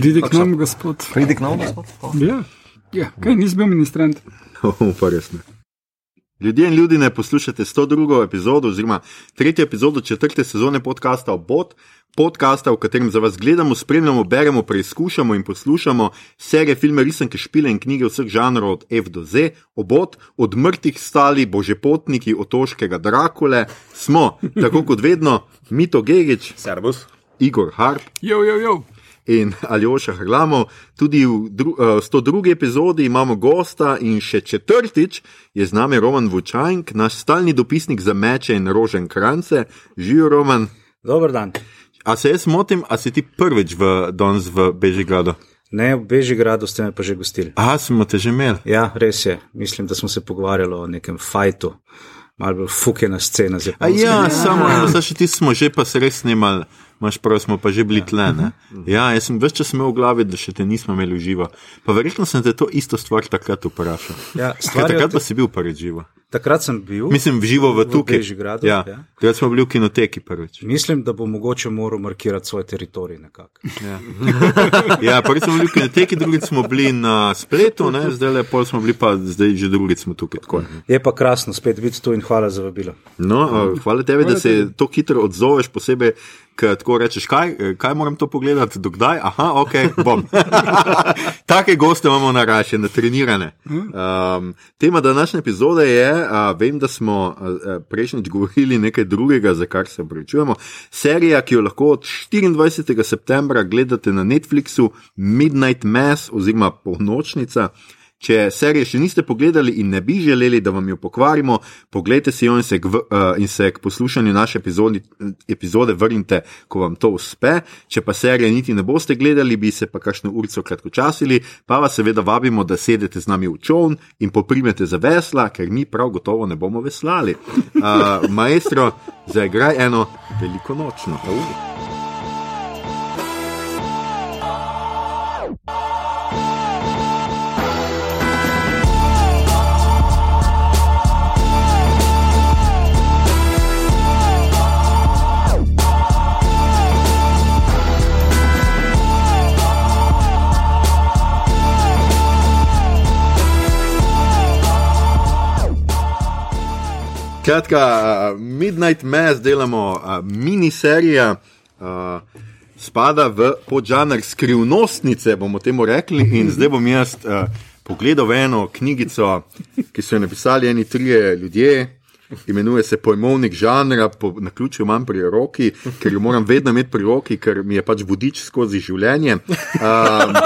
Pridi k nam, gospod. Pridi k nam, gospod. Ja, ja. kaj nisi bil ministrant? Pa res ne. Ljudje in ljudi ne poslušate 102. epizodo, oziroma tretjo epizodo četrte sezone podcasta Obot, podcasta, v katerem za vas gledamo, spremljamo, beremo, preizkušamo in poslušamo serije, filme, risanke, špile in knjige vseh žanrov od F do Z. Obot, od mrtvih stali, božepotniki, otoškega Drakule, smo, tako kot vedno, Mito Gegič, Servus. Igor Harp Jo, jo, jo. In Aljoša Hrlamo. Tudi v, dru, uh, v 102. epizodi imamo gosta in še četrtič je z nami Roman Vučajnk, naš stalni dopisnik za meče in rožen krance. Živijo, Roman. Dober dan. A se jaz motim, a si ti prvič v danes v Bežigradu? Ne, v Bežigradu ste me pa že gostili. Aha, smo te že imeli. Ja, res je. Mislim, da smo se pogovarjali o nekem fajtu, malo bolj fukena scena. z A Japonsko. ja, samo ja. še ti smo že pa se res snimali. Maš prav, smo pa že bili tle. Ne? Ja, jaz sem več čas imel v glavi, da še te nismo imeli živo. Pa verjetno sem te to isto stvar takrat vprašal. Ja, stvar takrat pa si bil prvič živo. Takrat sem bil. Mislim, živo v V tukaj. Bežigradu, Ja, ja. takrat smo bili v kinoteki prvič. Mislim, da bo mogoče moral markirati svoj teritorij nekako. Ja, ja prvič smo bili v kinoteki, drugič smo bili na spletu, ne? zdaj le pol smo bili pa, zdaj že drugič smo tukaj. Tako. Je pa krasno spet biti tu in hvala za vabilo. No, uh, hvala tebi, da se to hitro odzoveš, posebej, ker tako rečeš, kaj, kaj moram to pogledati, dokdaj. Aha, ok, bom. Take goste imamo na raše, natrenirane. Um, tema današnje epizode je, uh, vem, da smo prejšnjič govorili nekaj drugega, za kar se opravičujemo. Serija, ki jo lahko od 24. septembra gledate na Netflixu, Midnight Mass oziroma Polnočnica. Če serije še niste pogledali in ne bi želeli, da vam jo pokvarimo, pogledajte si jo in se k, uh, in se k poslušanju naše epizodi, epizode vrnite, ko vam to uspe. Če pa serije niti ne boste gledali, bi se pa kakšno urico kratkočasili, pa vas seveda vabimo, da sedete z nami v čovn in poprimete za vesla, ker mi prav gotovo ne bomo veslali. Uh, maestro, zaigraj eno veliko nočno. Uh. Kratka, uh, Midnight Mass delamo uh, miniserija, uh, spada v podžanr skrivnostnice, bomo temu rekli. In zdaj bom jaz uh, pogledal eno knjigico, ki so jo napisali eni trije ljudje. Imenuje se pojmovnik žanra, po naključju imam pri roki, ker jo moram vedno imeti pri roki, ker mi je pač vodič skozi življenje. Um,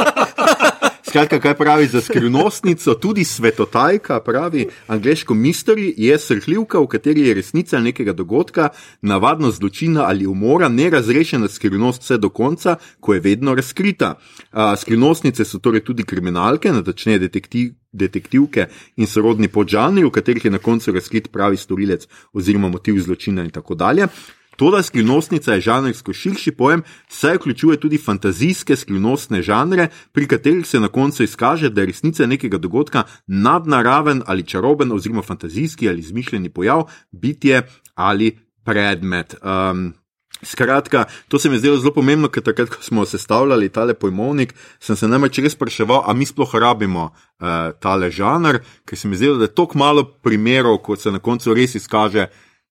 Skratka, kaj pravi za skrivnostnico, tudi svetotajka, pravi angliško mystery, je srhljivka, v kateri je resnica nekega dogodka, navadno zločina ali umora, nerazrešena skrivnost vse do konca, ko je vedno razkrita. A, skrivnostnice so torej tudi kriminalke, natačneje detektiv. Detektivke in sorodni podžanri, v katerih je na koncu razkrit pravi storilec oziroma motiv zločina, in tako dalje. Toda skrivnostnica je žanrsko širši pojem, saj vključuje tudi fantazijske skrivnostne žanre, pri katerih se na koncu izkaže, da je resnica nekega dogodka nadnaraven ali čaroben, oziroma fantazijski ali izmišljeni pojav, bitje ali predmet. Um, Skratka, to se mi je zdelo zelo pomembno, ker takrat, ko smo sestavljali tale pojmovnik, sem se namreč res spraševal, ali mi sploh rabimo uh, tale žanr, ker se mi je zdelo, da je tako malo primerov, ko se na koncu res izkaže,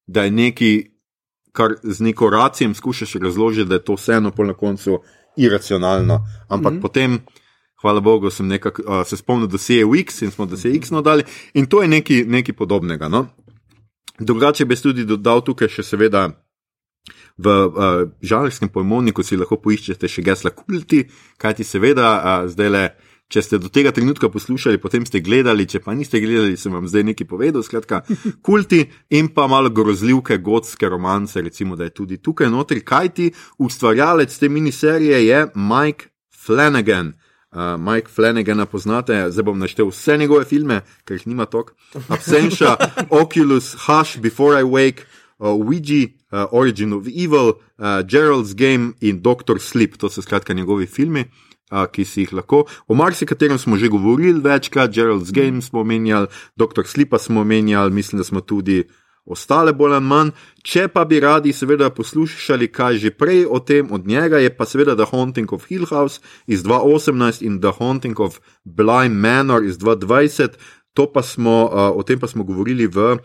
da je neki kar z neko racijem skušaš razložiti, da je to vseeno pol na koncu iracionalno. Ampak mm -hmm. potem, hvala Bogu, sem nekak, uh, se spomnil, da se je X in smo da se je X nadali in to je nekaj, nekaj podobnega. No? Drugače bi tudi dodal tukaj še seveda. V uh, žanrskem pojmovniku si lahko poiščete še gesla kulti, kajti seveda uh, zdaj le. Če ste do tega trenutka poslušali, potem ste gledali, če pa niste gledali, sem vam zdaj nekaj povedal. Skratka, kulti in pa malo grozljivke, gotske romance, recimo, da je tudi tukaj notri. Kaj ti ustvarjalec te miniserije je Mike Flanagan. Uh, Mike Flanagana poznate, zdaj bom naštel vse njegove filme, ker jih nima tok. Absentia, Oculus, Hush, Before I Wake, uh, Ouija, uh, Origin of Evil, uh, Gerald's Game in Doctor Sleep. To so skratka njegovi filmi ki si jih lahko. O marsikaterem smo že govorili večkrat, Gerald's Game smo omenjali, Dr. Slipa smo omenjali, mislim, da smo tudi ostale bolj ali manj. Če pa bi radi seveda poslušali kaj že prej o tem, od njega je pa seveda The Haunting of Hill House iz 2018 in The Haunting of Blind Manor iz 2020. To pa smo, uh, o tem pa smo govorili v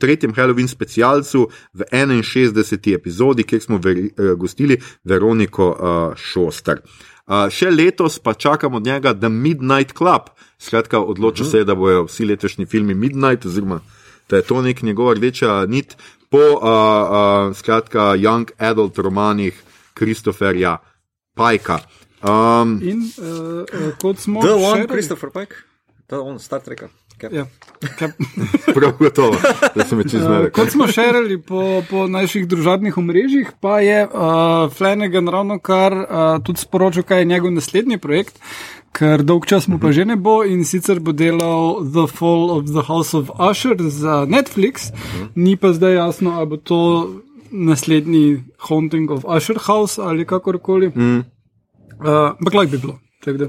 tretjem Halloween specialcu v 61. epizodi, kjer smo veri, uh, gostili Veroniko uh, Šoster. Uh, še letos pa čakamo od njega The Midnight Club. Skratka, odločil uh -huh. se je, da bojo vsi letošnji filmi Midnight, oziroma da je to nek njegova rdeča nit po uh, uh, skratka, Young Adult romanih Kristoferja Pajka. Um, In uh, kot smo The One, šerali- Christopher Pike, The One, Star Trek. Ja, kap- prav gotovo, da sem čez Uh, mene. kot smo šerali po, po naših družabnih omrežjih, pa je uh, Flanagan ravno kar uh, tudi sporočil, kaj je njegov naslednji projekt, ker dolg čas mu pa že ne bo in sicer bo delal The Fall of the House of Usher za Netflix, ni pa zdaj jasno, ali bo to naslednji Haunting of Usher House ali kakorkoli. Mm. Uh, Ampak lahko bi bilo. Tako da.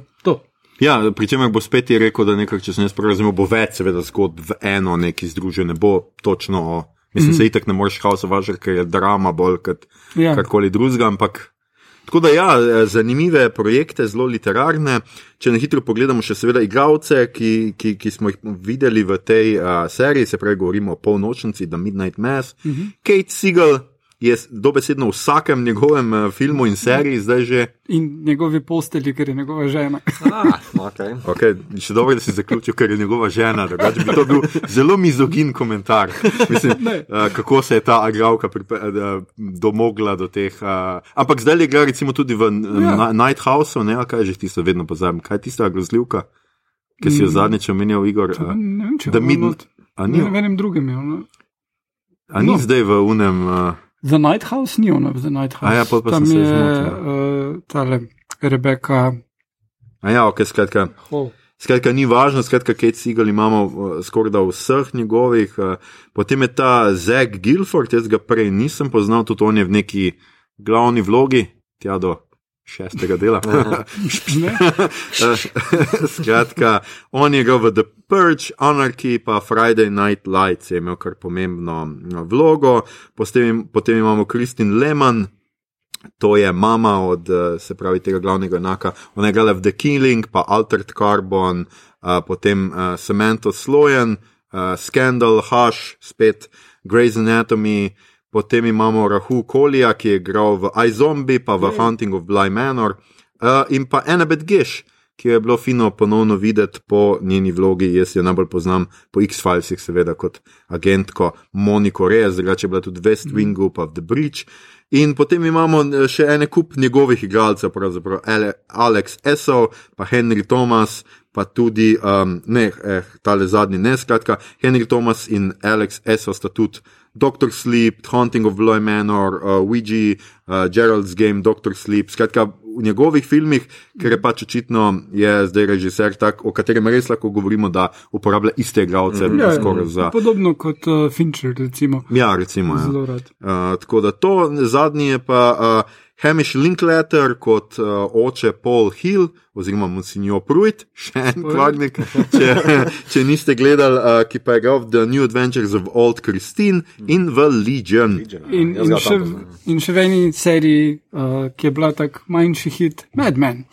Ja, pri čemer bo spet rekel, da nekaj, če se ne sporazumemo, bo več, seveda, zgodb v eno, neki združen, ne bo točno o. Mislim, mm -hmm. se itek ne moreš House of Usher, ker je drama bolj kot Ja. karkoli drugega, ampak. Tako da, ja, zanimive projekte, zelo literarne. Če na hitro pogledamo, še seveda igralce, ki, ki, ki smo jih videli v tej uh, seriji, se pravi, govorimo o polnočnici, The Midnight Mass. Uh -huh. Kate Siegel je dobesedno v vsakem njegovem uh, filmu in seriji zdaj že. In njegovi posteli, ker je njegova žena. Ah, okay. Okay, še dobro, da si zaključil, ker je njegova žena. Drugače bi to bil zelo mizogin komentar. Mislim, uh, kako se je ta agralka uh, domogla do teh. Uh, ampak zdaj je igra recimo tudi v Ja. Night Houseu, ne, a kaj že tisto vedno pozabim. Kaj je tista grozljivka, ki si jo zadnjič omenjal, Igor? Uh, Ne vem, če je a Ne, ni, v enem drugem je ono. a ni no. zdaj v unem. Uh, The Night House ni ono, The Night House. A ja, pa Tam je uh, tale Rebeka a ja, ok, skratka. Hall. Skratka, ni važno, skratka, Kate Siegel imamo uh, skoraj da vseh njegovih. Uh, potem je ta Zack Guilford, jaz ga prej nisem poznal, tudi on je v neki glavni vlogi, tja do šestega dela. Ne? Skratka, on je igral v The Purge, Anarchy, pa Friday Night Lights, je imel kar pomembno uh, vlogo. Potem, potem imamo Kristin Lehman. To je mama od, eh, se pravi, tega glavnega enaka. Ona je igrala v The Killing, pa Altered Carbon, uh, potem uh, Cemento Slojen, uh, Scandal, Hush, spet Grey's Anatomy, potem imamo Rahu Kolija, ki je igral v iZombie, pa v Hunting of Bly Manor, uh, in pa Annabeth Gish, ki jo je bilo fino ponovno videti po njeni vlogi. Jaz jo najbolj poznam po X-Filesih, seveda kot agentko Moniko Reyes, drugače je bila tudi West Wingu, pa The Bridge. In potem imamo eh, še ene kup njegovih igralcev, pravzaprav Ale- Alex Esau, pa Henry Thomas, pa tudi, um, ne, eh, tale zadnji, ne, skratka, Henry Thomas in Alex Esau sta tudi Doctor Sleep, Haunting of Bloy Manor, uh, Ouija, uh, Gerald's Game, Doctor Sleep, skratka, v njegovih filmih, ker je pač očitno je zdaj režiser tak, o katerem res lahko govorimo, da uporablja iste igralce, Ja, ja, skoraj za. Podobno kot uh, Fincher, recimo. Ja, recimo. Ja. Uh, tako da to, zadnji je pa uh, Hamish Linklater kot uh, oče Paul Hill, oziroma Monsignor Pruitt, še en kvarnik, če, če niste gledali, uh, ki pa je igral v The New Adventures of Old Christine in v Legion. In, Jaz in, ga še, poznam. in še v eni seriji, uh, ki je bila tak manjši hit, Mad Men.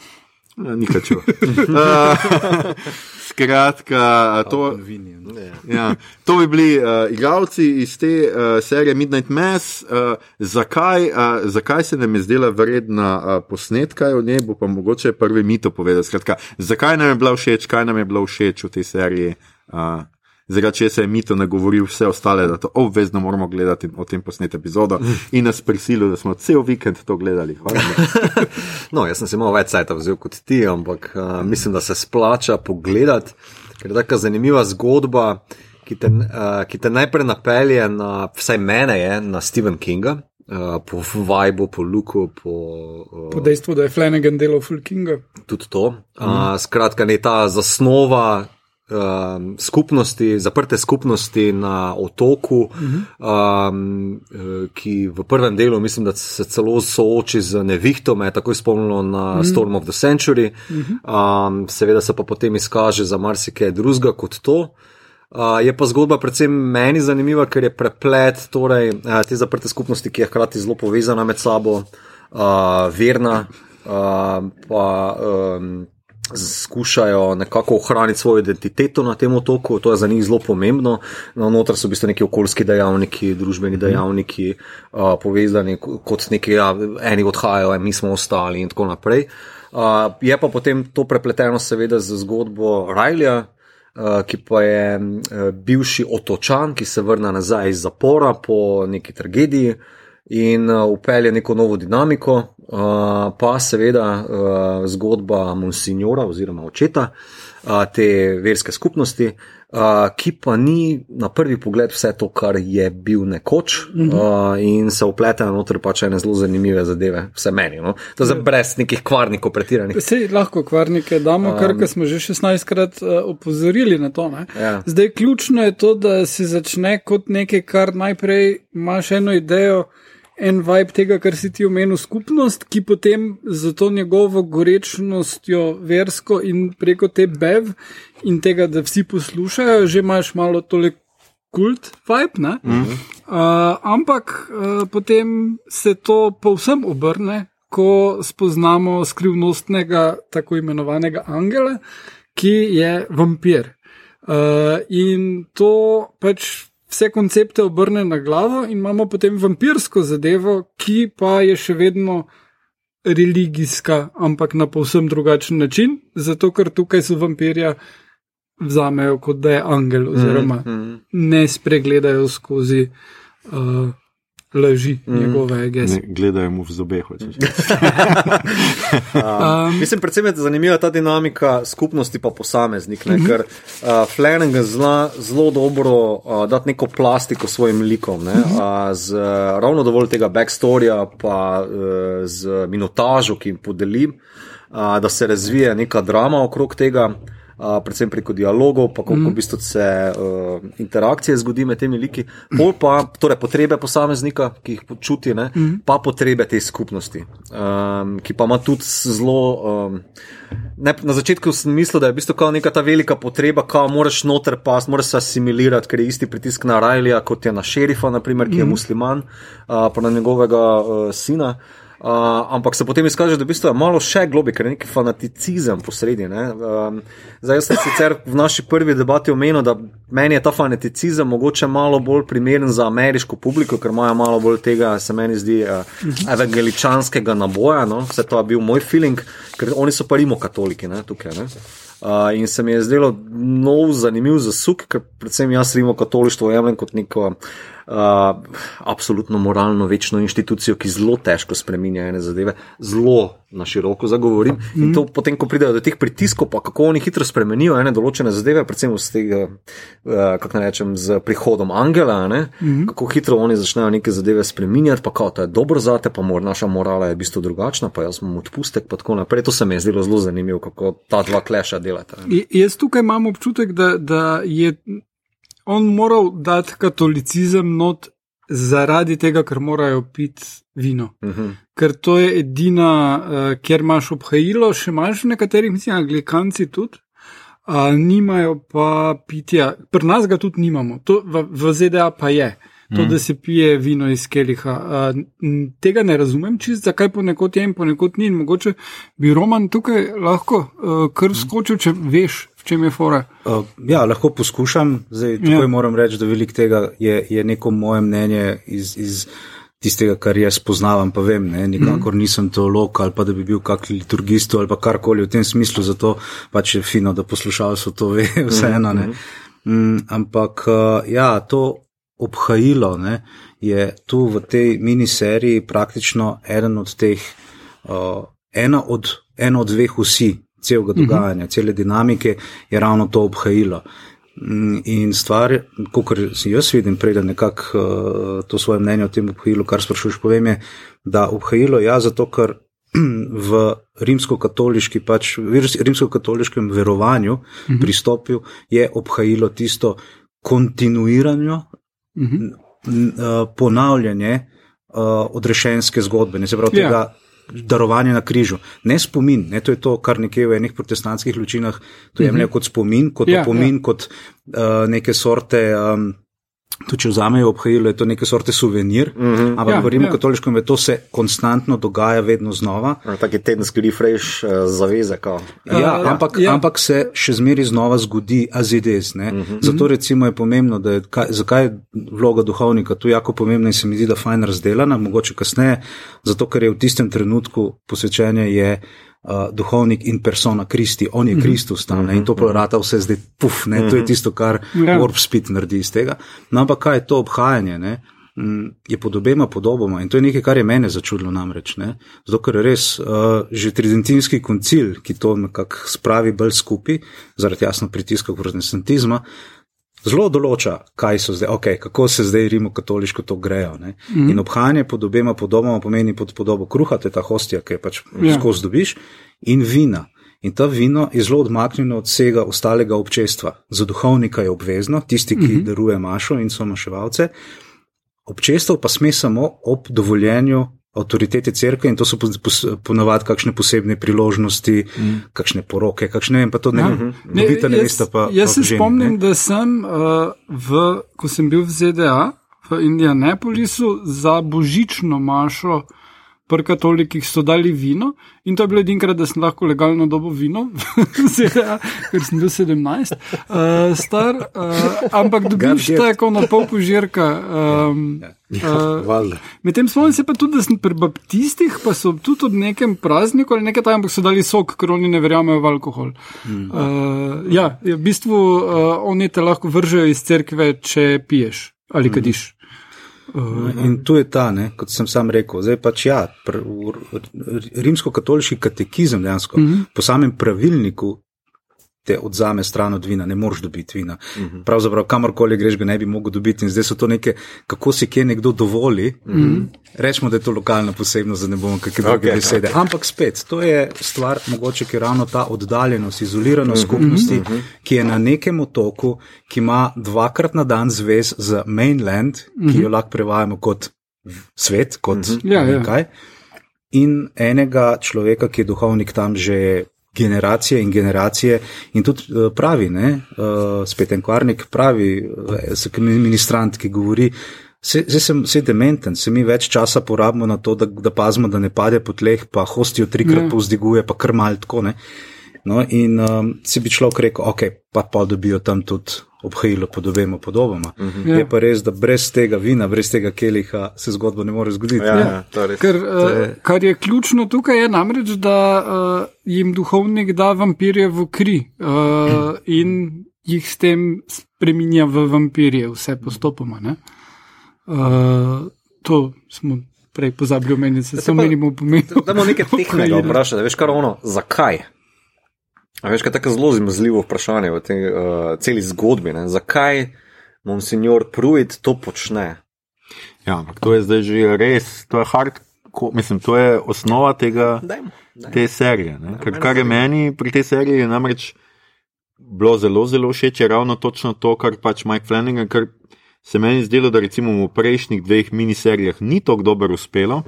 Ja, Nikaj čuva. Uh, skratka, to, ja, to bi bili uh, igralci iz te uh, serije Midnight Mass. Uh, zakaj, uh, zakaj se nam je zdela vredna uh, posnetka o njej, bo pa mogoče prvi mito povedati. Skratka, zakaj nam je bila všeč, kaj nam je bilo všeč v tej seriji. Uh, Zaradi česa je mito nagovoril vse ostale, da to obvezno moramo gledati o tem posnet epizodo in nas prisilil, da smo cel vikend to gledali. No, jaz sem se malo več sajta vzel kot ti, ampak uh, mislim, da se splača pogledati, ker je taka zanimiva zgodba, ki te, uh, ki te najprej napelje na, vsaj mene je, na Stephen Kinga. Uh, po Vibu, po Luku, po, uh, Po dejstvu, da je Flanagan delal Full Kinga. tudi to. Uh, skratka, ne ta zasnova um, skupnosti, zaprte skupnosti na otoku, um, eh, ki v prvem delu, mislim, da se celo sooči z nevihtom, me je takoj spomnilo na Storm of the Century. Um, seveda se pa potem izkaže za marsikaj drugega kot to. Uh, je pa zgodba predvsem meni zanimiva, ker je preplet torej, uh, te zaprte skupnosti, ki je hkrati zelo povezana med sabo, uh, verna, uh, pa um, skušajo nekako ohraniti svojo identiteto na tem otoku, to je za njih zelo pomembno. No, noter so v bistvu neki okoljski dejavniki, družbeni dejavniki, uh, povezani kot neki, ja, eni odhajajo, mi smo ostali in tako naprej. Uh, je pa potem to prepleteno, seveda, z zgodbo Rajlja, uh, ki pa je uh, bivši otočan, ki se vrne nazaj iz zapora po neki tragediji in uh, upelje neko novo dinamiko, uh, pa seveda uh, zgodba Monsignora oziroma očeta uh, te verske skupnosti, uh, ki pa ni na prvi pogled vse to, kar je bil nekoč uh -huh. uh, in se uplete noter pač ene zelo zanimive zadeve, vse meni. No? To je brez nekih kvarnikov pretiranih. Vse lahko kvarnike damo, kar um, smo že 16krat uh, opozorili na to. Ja. Zdaj, ključno je to, da se začne kot nekaj, kar najprej imaš eno idejo en vibe tega, kar si ti omenil, skupnost, ki potem za to njegovo gorečnostjo, versko in preko te bev in tega, da vsi poslušajo, že imaš malo tole kult vibe. Mm -hmm. uh, ampak uh, potem se to povsem obrne, ko spoznamo skrivnostnega, tako imenovanega angela, ki je vampir. Uh, in to pač vse koncepte obrne na glavo in imamo potem vampirsko zadevo, ki pa je še vedno religijska, ampak na povsem drugačen način, zato ker tukaj so vampirja vzamejo kot da je angel, oziroma mm -hmm. ne spregledajo skozi uh, laži mm. njegove geste. Gledajo mu v zobe, hočeš. um, mislim, predvsem je zanimiva ta dinamika skupnosti pa posameznik, ne, -hmm. ker uh, Flanagan zna zelo dobro uh, dati neko plastiko svojim likom, ne, uh, z uh, ravno dovolj tega backstorija, pa uh, z minutažo, ki jim podelim, uh, da se razvije neka drama okrog tega predvsem preko dialogov, pa kako mm. v bistvu se uh, interakcije zgodi med temi liki, pol pa torej potrebe posameznika, ki jih počuti, ne, mm. pa potrebe te skupnosti, um, ki pa ima tudi zelo. Um, ne, na začetku sem mislil, da je v bistvu neka ta velika potreba, ka moraš noter pas, moraš se asimilirati, ker je isti pritisk na Rajlija, kot je na šerifa, naprimer, ki je mm. musliman, uh, pa na njegovega uh, sina. Uh, ampak se potem izkaže, da v bistvu je malo še globje, ker je neki fanaticizem posredi. Um, zdaj, jaz sem sicer v naši prvi debati omenil, da meni je ta fanaticizem mogoče malo bolj primeren za ameriško publiko, ker imajo malo bolj tega, se meni zdi, uh, evangeličanskega naboja. No? Vse to je bil moj feeling, ker oni so pa rimo katoliki ne? tukaj. Ne? Uh, in se mi je zdelo nov, zanimiv zasuk, ker predvsem jaz rimo katolištvo jemljem kot neko uh, absolutno moralno večno inštitucijo, ki zelo težko spremenja ene zadeve, zelo na široko zagovorim. Mm. In to potem, ko pridejo do teh pritiskov, pa kako oni hitro spremenijo ene določene zadeve, predvsem z tega, uh, kako naj rečem, z prihodom Angela, mm. kako hitro oni začnejo neke zadeve spremenjati, pa kao, to je dobro za te, pa mor, naša morala je v bistvu drugačna, pa jaz imam odpustek, pa tako naprej. To se mi je zdelo zelo zanimivo, kako ta dva kleša delata. Jaz tukaj imam občutek, da, da je on moral dati katolicizem not zaradi tega, ker morajo piti vino. Uh mhm. -huh. Ker to je edina, uh, kjer imaš obhajilo, še imaš v nekaterih, mislim, anglikanci tudi. Uh, nimajo pa pitja, pri nas ga tudi nimamo, to v, v ZDA pa je. To, da se pije vino iz keliha. Uh, tega ne razumem, čist, zakaj ponekod je in ponekod ni. Mogoče bi Roman tukaj lahko uh, kar skočil, če veš, v čem je fora. Uh, ja, lahko poskušam. Zdaj, tukaj ja. moram reči, da velik tega je, je neko moje mnenje iz. iz Tistega, kar jaz poznavam, pa vem, ne, nikakor nisem teolog ali pa da bi bil kak liturgist ali pa karkoli v tem smislu, zato pač je fino, da poslušalce to ve, vseeno. Mm, ampak ja, to obhajilo ne, je tu v tej miniseriji praktično eden od teh, uh, ena od, ena od dveh vsi celega mhm. dogajanja, uh -huh. cele dinamike je ravno to obhajilo. Mm, in stvar, kot si jaz vidim, preden nekako uh, to svoje mnenje o tem obhajilu, kar sprašuješ, povem, je, da obhajilo ja, zato ker v rimsko-katoliški, pač v rimsko-katoliškem verovanju uh mhm. -huh. pristopil, je obhajilo tisto kontinuirano uh -huh. ponavljanje uh, odrešenske zgodbe. Ne se pravi, yeah. Ja. tega darovanje na križu. Ne spomin, ne, to je to, kar nekje v enih protestantskih lučinah to jemljejo kot spomin, kot Ja, opomin, ja. kot uh, neke sorte. Um, Tudi če vzamejo obhajilo, je to neke sorte suvenir, mm -hmm. ampak Ja, v Rimu ja. to se konstantno dogaja, vedno znova. Taki tedenski refresh uh, zaveze. Kao. Ja, ja, ampak, ja. ampak se še zmeraj znova zgodi azides. Uh -huh. Zato recimo je pomembno, da je, kaj, zakaj je vloga duhovnika tu jako pomembna in se mi zdi, da fajn razdelana, mogoče kasneje, zato ker je v tistem trenutku posvečenje je. Uh, duhovnik in persona Kristi, on je Kristus tam ne, in to porata vse zdaj, puf, ne, to je tisto, kar Ja. Warp Speed naredi iz tega. No, ampak kaj je to obhajanje? Ne? Mm, Je pod obema podoboma in to je nekaj, kar je mene začudilo namreč. Ne? Zato, ker je res uh, že tridentinski koncil, ki to nekako spravi bolj skupaj, zaradi jasno pritiska protestantizma, zelo določa, kaj so zdaj, okay, kako se zdaj rimokatoliško to grejo. Mm. In obhajanje pod obema podobama pomeni pod podobo kruha, to je ta hostija, ki je pač Ja. ja. skozi dobiš, in vina. In ta vino je zelo odmaknjeno od vsega ostalega občestva. Za duhovnika je obvezno, tisti, ki mm -hmm. daruje mašo in so maševalce, občestvo pa sme samo ob dovoljenju avtoritete crkve in to so pos- pos- ponavadi kakšne posebne priložnosti, mm. kakšne poroke, kakšne ne vem, pa to ne vem, Ne, novita jaz- nevesta pa. Jaz pa se ženi, spomnim, ne. da sem, uh, v, ko sem bil v ZDA, v Indianapolisu, za božično mašo. Pri katolikih so dali vino in to je bilo edinkrat, da sem lahko legalno dobil vino, ZDA, ker sem bil 17, uh, star, uh, ampak dobiš God damn. tako na pol požirka. Um, uh. Medtem spomnim se pa tudi, da sem pri baptistih, pa so tudi od nekem prazniku ali nekaj tam, ampak so dali sok, ker oni ne verjamejo v alkohol. Mm. Uh, ja, v bistvu uh, oni te lahko vržejo iz cerkve, če piješ ali kadiš. Uh, In tu je ta, ne, kot sem sam rekel, zdaj pač ja, rimsko-katoliški katekizem dejansko mm -hmm. po samem pravilniku te odzame stran od vina, ne moreš dobiti vina. Mm -hmm. Pravzaprav kamorkoli greš, ga ne bi mogel dobiti. In zdaj so to neke, kako si kje nekdo dovoli. Mm -hmm. Rečemo, da je to lokalna posebnost, da ne bomo kakšne druge okay, besede. Okay. Ampak spet, to je stvar, mogoče, ki je ravno ta oddaljenost, izoliranost mm -hmm. skupnosti, mm -hmm. ki je na nekem otoku, ki ima dvakrat na dan zvez z mainland, mm -hmm. ki jo lahko prevajamo kot svet, kot mm -hmm. Ja, ja. nekaj. In enega človeka, ki je duhovnik tam že generacije in generacije, in tudi eh, pravi, ne, eh, spet en kvarnik, pravi, se- ministrant, ki govori. se- Zdaj sem vse dementen, se mi več časa porabimo na to, da, da pazimo, da ne pade po tleh, pa hostijo trikrat Ja. povzdiguje, pa krmal tako. Ne. No, in um, si bi človek rekel, ok, pa pa dobijo tam tudi obhajilo pod obema podobama. Uh -huh. Ja. Je pa res, da brez tega vina, brez tega keliha se zgodba ne more zgoditi. Ja, ja, to je res. Ker, uh, kar je ključno tukaj, je namreč, da uh, jim duhovnik da vampirje v kri uh, in jih s tem spremenja v vampirje, vse postopoma. ne. Uh, to smo prej pozabili omeniti, se samo menimo pomeni. Da bomo nekaj tehnega vprašati, veš kar ono, zakaj? A veš, kaj je tako zelo zmazljivo vprašanje v tej uh, celi zgodbi, ne? zakaj monsignor Pruitt to počne? Ja, ampak to je zdaj že res, to je hard, ko, mislim, to je osnova tega, Dajmo, dajmo. te serije. ne. Ker kar je meni pri tej seriji namreč bilo zelo, zelo všeč, je ravno točno to, kar pač Mike Flanagan, kar se meni zdelo, da recimo v prejšnjih dveh miniserijah ni tako dobro uspelo,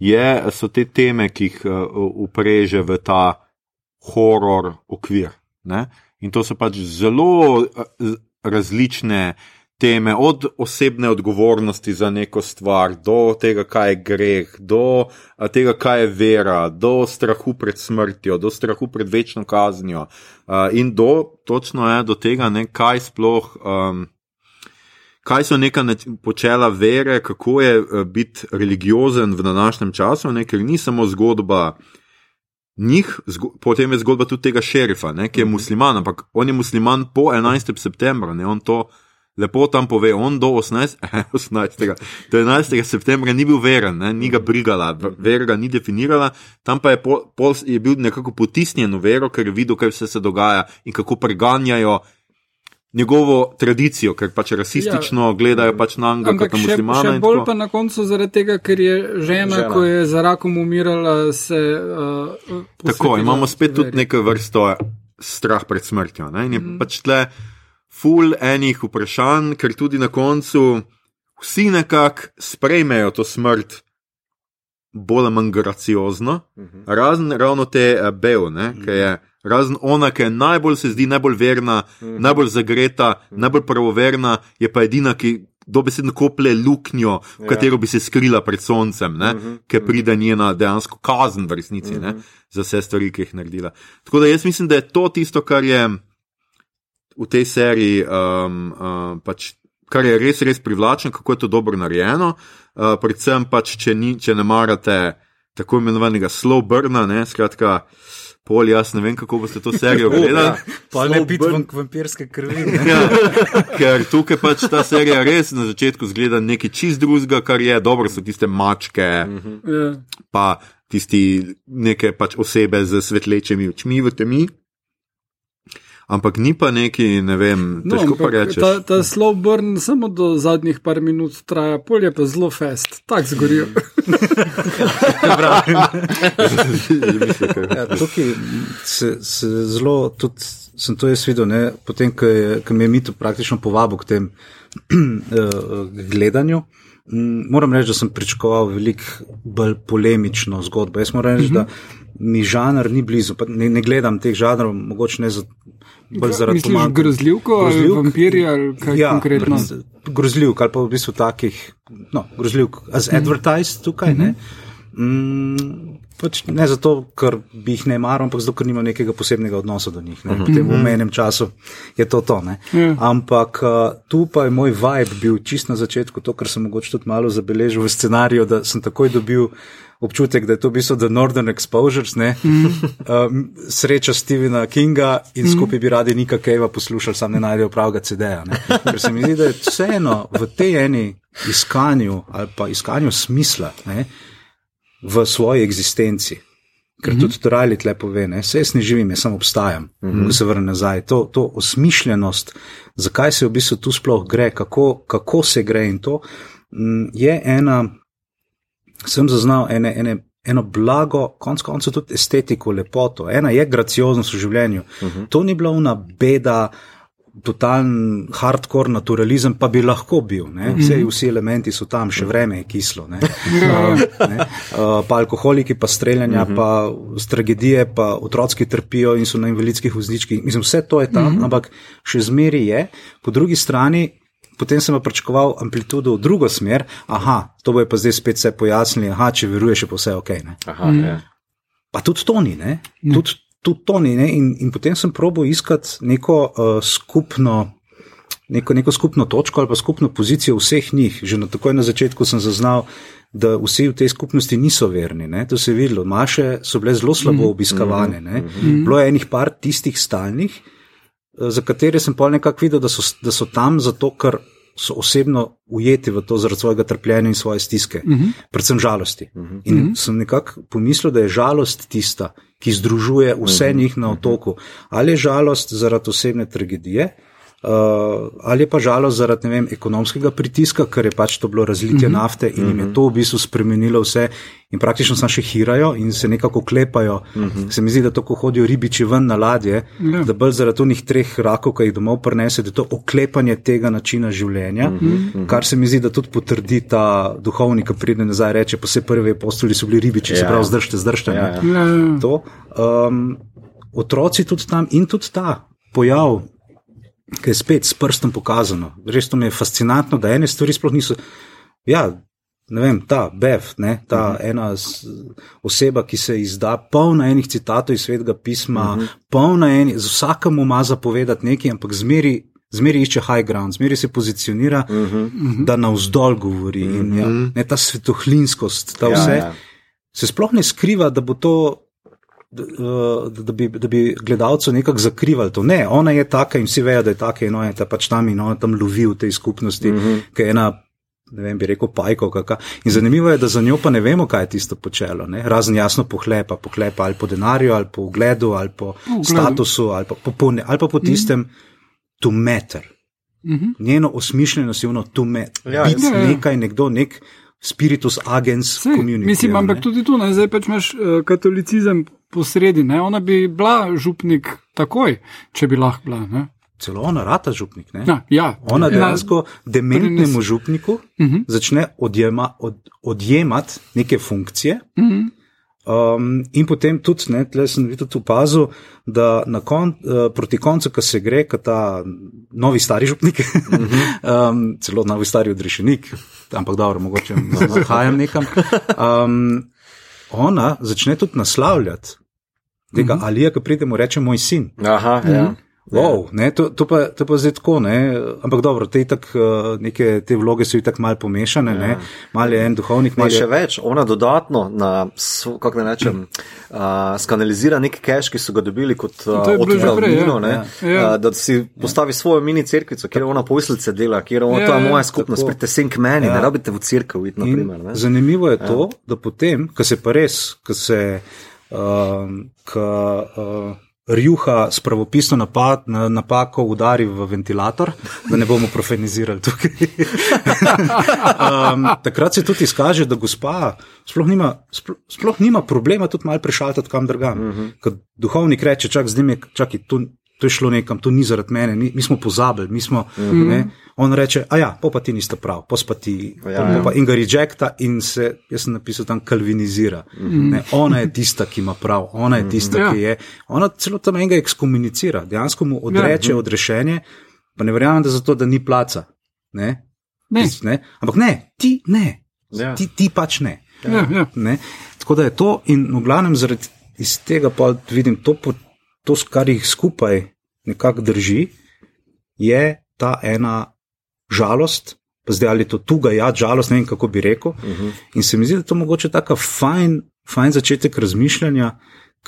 je, so te teme, ki jih uh, upreže v ta horor okvir. Ne? In to so pač zelo uh, z- različne teme, od osebne odgovornosti za neko stvar, do tega, kaj je greh, do a, tega, kaj je vera, do strahu pred smrtjo, do strahu pred večno kaznijo. a, In do, točno je do tega, ne, kaj sploh. Um, Kaj so neka nač- počela vere, kako je eh, biti religiozen v današnjem času, ne? ker ni samo zgodba njih, potem je zgodba tudi tega šerifa, ne? ki je musliman, ampak on je musliman po 11. septembru, ne? on to lepo tam pove, on do 18. 18. Do 11. septembra ni bil veren, ne? ni ga brigala, v- vera ga ni definirala, tam pa je, pol, pol je bil nekako potisnjen v vero, ker je videl, kaj vse se dogaja in kako preganjajo. Njegovo tradicijo, ker pač rasistično ja, gledajo pač na njega kot na še, muslimana. še in bolj pa na koncu zaradi tega, ker je žena, Žena. ko je za rakom umirala, se. Uh, Tako, imamo spet tudi neko vrsto strah pred smrtjo. Ne? In je mm. pač tle full enih vprašanj, ker tudi na koncu vsi nekako sprejmejo to smrt bolj ali manj graciozno, razen ravno te uh, Beo, ne, ki je. Razen ona, ki je najbolj se zdi najbolj verna, najbolj zagreta, najbolj pravoverna, je pa edina, ki dobesedno koplje luknjo, v katero bi se skrila pred soncem, ne, ker pride njena dejansko kazen v resnici ne, za vse stvari, ki jih je naredila. Tako da jaz mislim, da je to tisto, kar je v tej seriji, um, um, pač, kar je res, res privlačno, kako je to dobro narejeno. Uh, predvsem pač, če, ni, če ne marate tako imenovanega slow burna, ne, skratka. Pol, jaz ne vem, kako boste to serijo gledali. Pa ne piti vampirske krvi. Ja, ker tukaj pač ta serija res na začetku zgleda nekaj čist drugega, kar je dobro, so tiste mačke, Ja. pa tisti neke pač osebe z svetlečimi očmi v temi. Ampak ni pa neki, ne vem, težko pa ampak rečeš. Ta, ta slow burn samo do zadnjih par minut traja, polje pa zelo fest, tako zgorijo. Ja, tukaj se, se zelo, tudi sem to jaz videl, ne, potem, ko je- ko me je Mito praktično povabil k tem eh, gledanju. Moram reči, da sem pričakoval veliko bolj polemično zgodbo. Jaz moram reči, da mi žanr ni blizu. Pa Ne, ne gledam teh žanrov, mogoče ne za, bolj zaradi Misliš pomanjkanja- grozljivko ali Grozljivk? vampirje ali kaj ja, konkretno? Grozljivk ali pa v bistvu takih, no, grozljivk, as Mhm. advertised tukaj. Ne? Mm, pač ne zato, ker bi jih ne maral, ampak zato, ker nima nekega posebnega odnosa do njih. Ne? Potem v menem času je to to. Ne? Ja. Ampak uh, tu pa je moj vibe bil čist na začetku, to, kar sem mogoče tudi malo zabeležil v scenariju, da sem takoj dobil. Občutek, da je to v bistvu The Northern Exposures, ne? Mm. Um, sreča Stevena Kinga in skupaj bi radi Nika Kejva poslušali, sam ne najdejo pravega CD-ja. Ker se mi zdi, da je vseeno v tej eni iskanju ali pa iskanju smisla ne? v svoji eksistenci. Ker tudi to Rajli tle pove, ne, se jaz ne živim, jaz samo obstajam, mm -hmm. ko se vrnem nazaj. To, to osmišljenost, zakaj se v bistvu tu sploh gre, kako, kako se gre in to mm, je ena, sem zaznal ene, ene, eno blago, konc koncev tudi estetiko, lepoto. Ena je gracioznost v življenju. Uh -huh. To ni bila una beda. Totalen hardcore naturalizem, pa bi lahko bil, ne? Vse, vsi elementi so tam, še vreme je kislo. Ne? Uh, ne? Uh, pa alkoholiki, pa streljanja, uh -huh. pa tragedije, pa otroci trpijo in so na invalidskih vozličkih. Mislim, vse to je tam, uh -huh. ampak še zmeri je. Po drugi strani Potem sem pa pričakoval amplitudo v drugo smer, aha, to bo pa zdaj spet vse pojasnili, aha, če veruješ, je pa vse ok. Ne? Aha, ja. Pa tudi to ni, ne? Tudi, tudi to ni, ne? In, in potem sem probo iskati neko uh, skupno. Neko, neko skupno točko ali pa skupno pozicijo vseh njih. Že na takoj na začetku sem zaznal, da vsi v tej skupnosti niso verni. Ne? To se je videlo. Maše so bile zelo slabo obiskavane. Ne? Bilo je enih par tistih stalnih, eh, za katere sem pa nekako videl, da so, da so tam zato, ker so osebno ujeti v to zaradi svojega trpljenja in svoje stiske, uh -huh. predvsem žalosti. Uh -huh. In uh -huh. sem nekako pomislil, da je žalost tista, ki združuje vse uh -huh. njih na otoku. Ali je žalost zaradi osebne tragedije, Uh, ali je pa žalost zaradi vem, ekonomskega pritiska, ker je pač to bilo razlitje mm -hmm. nafte in jim je to v bistvu spremenilo vse, in praktično samo še hirajo in se nekako klepajo. Mm -hmm. Se mi zdi, da to, ko hodijo ribiči ven na ladje, ja. da bolj zaradi onih treh rakov, ki jih domov prenese, da je to oklepanje tega načina življenja, mm -hmm. kar se mi zdi, da tudi potrdi ta duhovnik, ki pride nazaj in reče: vse prvi apostoli so bili ribiči, ja. se pravi, zdržite, zdržite. Ja, ja. Ja, ja. To, um, otroci tudi tam in tudi ta pojav ki je spet s prstom pokazano. Res to mi je fascinantno, da ene stvari sploh niso. Ja, ne vem, ta Bev, ne, ta uh -huh. ena s- oseba, ki se izda polna enih citatov iz svetega pisma, uh -huh. polna enih, z vsakemu ima zapovedati nekaj, ampak zmeri. Zmeri išče high ground, zmeri se pozicionira, uh -huh. da navzdol govori. Uh -huh. in, ja, ne, ta svetohlinskost, ta Ja, vse, ja. se sploh ne skriva, da bo to. Da, da, bi, da bi gledalcu nekako zakrivali to. Ne, ona je taka in vsi vejo, da je taka in ona je ta pač tam in ona tam lovi v tej skupnosti, mm -hmm. ki je ena, ne vem, bi rekel, pajkovka. In zanimivo je, da za njo pa ne vemo, kaj je tisto počelo. Ne? Razen jasno pohlepa, pohlepa ali po denarju, ali po ugledu, ali po ugledu. statusu, ali pa po, po, ne, ali pa po tistem, mm -hmm. to matter. Mm -hmm. Njeno osmišljenost je ono, to matter. Ja, Biti ja, nekaj, nekdo, nek spiritus agens Sej, community. Mislim, ne. ampak tudi tu, ne, zdaj pač imaš uh, katolicizem posredi, ne, ona bi bila župnik takoj, če bi lahko bila. Ne. celo ona rata župnik. Ne? Ja, ja. Ona ja. dejansko dementnemu župniku Uh -huh. začne odjema, od, odjemati neke funkcije. Uh -huh. Um, in potem tudi, ne, tle sem videl tudi opazil, da na kon, uh, proti koncu, ko se gre, kot ta novi stari župnik, uh -huh. um, celo novi stari odrešenik, ampak dobro, mogoče zahajam nekam. Um, ona začne tudi naslavljati tega uh -huh. Alija, ki pridemo, reče moj sin. Aha, -huh. ja. Wow, ne, to, to, pa, to pa zdaj tako, ne? ampak dobro, te, itak, neke, te vloge so tako malo pomešane, ja. malo je en duhovnik. Ma je... še več, ona dodatno, na, kako ne rečem, uh, skanalizira nek cache, ki so ga dobili kot uh, odpravljeno, ja. ja. uh, da si postavi svojo mini crkvico, kjer ona povislice dela, kjer ona, ja, to je moja skupnost, pridite sem k meni, ja. ne rabite v crkvu iti, naprimer. Ne? Zanimivo je ja. to, da potem, ko se pa res, ko se, uh, ko, uh, Rjuha s pravopisno napad, na, napako udari v ventilator, da ne bomo profenizirali tukaj. um, takrat se tudi izkaže, da gospa sploh nima, sploh, sploh nima problema tudi malo prešaltati kam drugam. Uh -huh. Kad duhovnik reče, čak zdaj mi, čakaj, tu, to je šlo nekam, to ni zaradi mene, mi, mi smo pozabili, mi smo. Uh -huh. ne, on reče, a ja, pa ti niste prav, pospati. Ja, ja. In ga rejecta in se, jaz sem napisal tam, kalvinizira. Uh -huh. ne, ona je tista, ki ima prav, ona je tista, uh -huh. ki je. Ona celo tam enega ekskomunicira, dejansko mu odreče ja. odrešenje, pa ne verjamem, da zato, da ni placa. Ne? Ne. Tis, ne? Ampak ne, ti ne, ja. ti, ti pač ne. Ja, ja. ne. Tako da je to in v glavnem zaradi tega pa vidim to, to, kar jih skupaj nekako drži, je ta ena žalost, pa zdaj ali to tuga, ja, žalost, ne vem kako bi rekel. Uh -huh. In se mi zdi, da je to mogoče tako fajn, fajn začetek razmišljanja,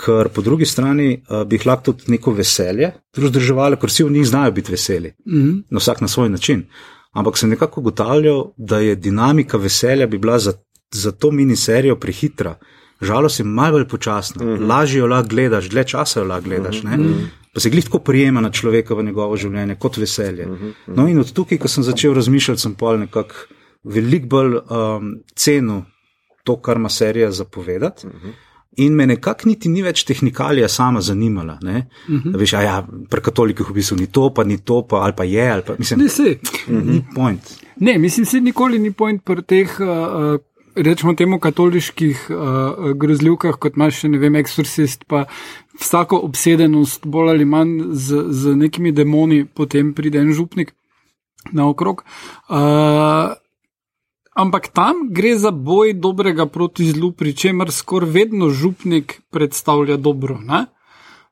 ker po drugi strani uh, bi lahko tudi neko veselje združevali, ker vsi v njih znajo biti veseli, uh -huh. na vsak na svoj način. Ampak sem nekako ugotavljal, da je dinamika veselja bi bila za, za to miniserijo prehitra. Žalost je malo bolj počasna, uh -huh. lažje jo lahko gledaš, dlje časa jo lahko gledaš. Uh -huh pa se glih tako prijema na človeka v njegovo življenje kot veselje. Uh -huh, uh -huh. No, in od tukaj, ko sem začel razmišljati, sem pol nekako veliko bolj um, cenil to, kar ima serija zapovedati. Uh -huh. In me nekako niti ni več tehnikalija sama zanimala. Uh -huh. Veš, a ja, pri katolikih v bistvu ni to, pa ni to, pa, ali pa je, ali pa mislim, ne, se. Ni point. Ne, mislim, se nikoli ni point pri teh. Uh, Rečemo temu katoliških uh, grozljivkah, kot imaš, ne vem, eksorcist, pa vsako obsedenost, bolj ali manj z, z nekimi demoni, potem pride en župnik naokrog. Uh, ampak tam gre za boj dobrega proti zlu, pri čemer skoraj vedno župnik predstavlja dobro.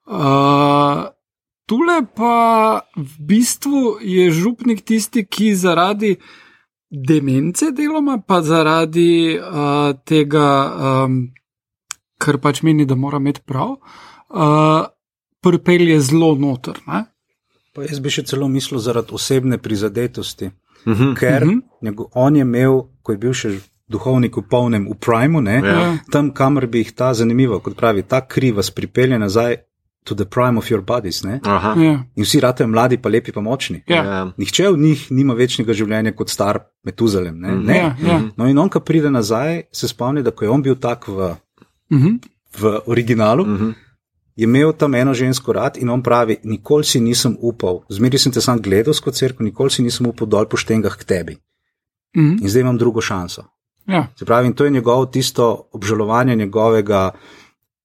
Uh, tule pa v bistvu je župnik tisti, ki zaradi demence deloma, pa zaradi uh, tega, um, kar pač meni, da mora imeti prav, uh, pripelje zelo noter. Ne? Pa jaz bi še celo mislil zaradi osebne prizadetosti, uh -huh. ker uh -huh. njego, on je imel, ko je bil še duhovnik v polnem, v primu, ne, ja. tam, kamor bi jih ta zanimivo, kot pravi, ta kri vas pripelje nazaj. To the prime of your bodies. Ja. In vsi rade mladi, pa lepi, pa močni. Ja. Nihče od njih nima večnega življenja kot star Metuzalem. Ne? Mm. Ne. Ja, ja. No, in on, ko pride nazaj, se spomni, da ko je on bil tak v, mm -hmm. v originalu, Mm -hmm. je imel tam eno žensko rad in on pravi: Nikoli si nisem upal, zmeri sem te sam gledal skozi crkvo, nikoli si nisem upal dol po štengah k tebi. Mm -hmm. In zdaj imam drugo šanso. Ja. Se pravi, in to je njegovo tisto obžalovanje njegovega,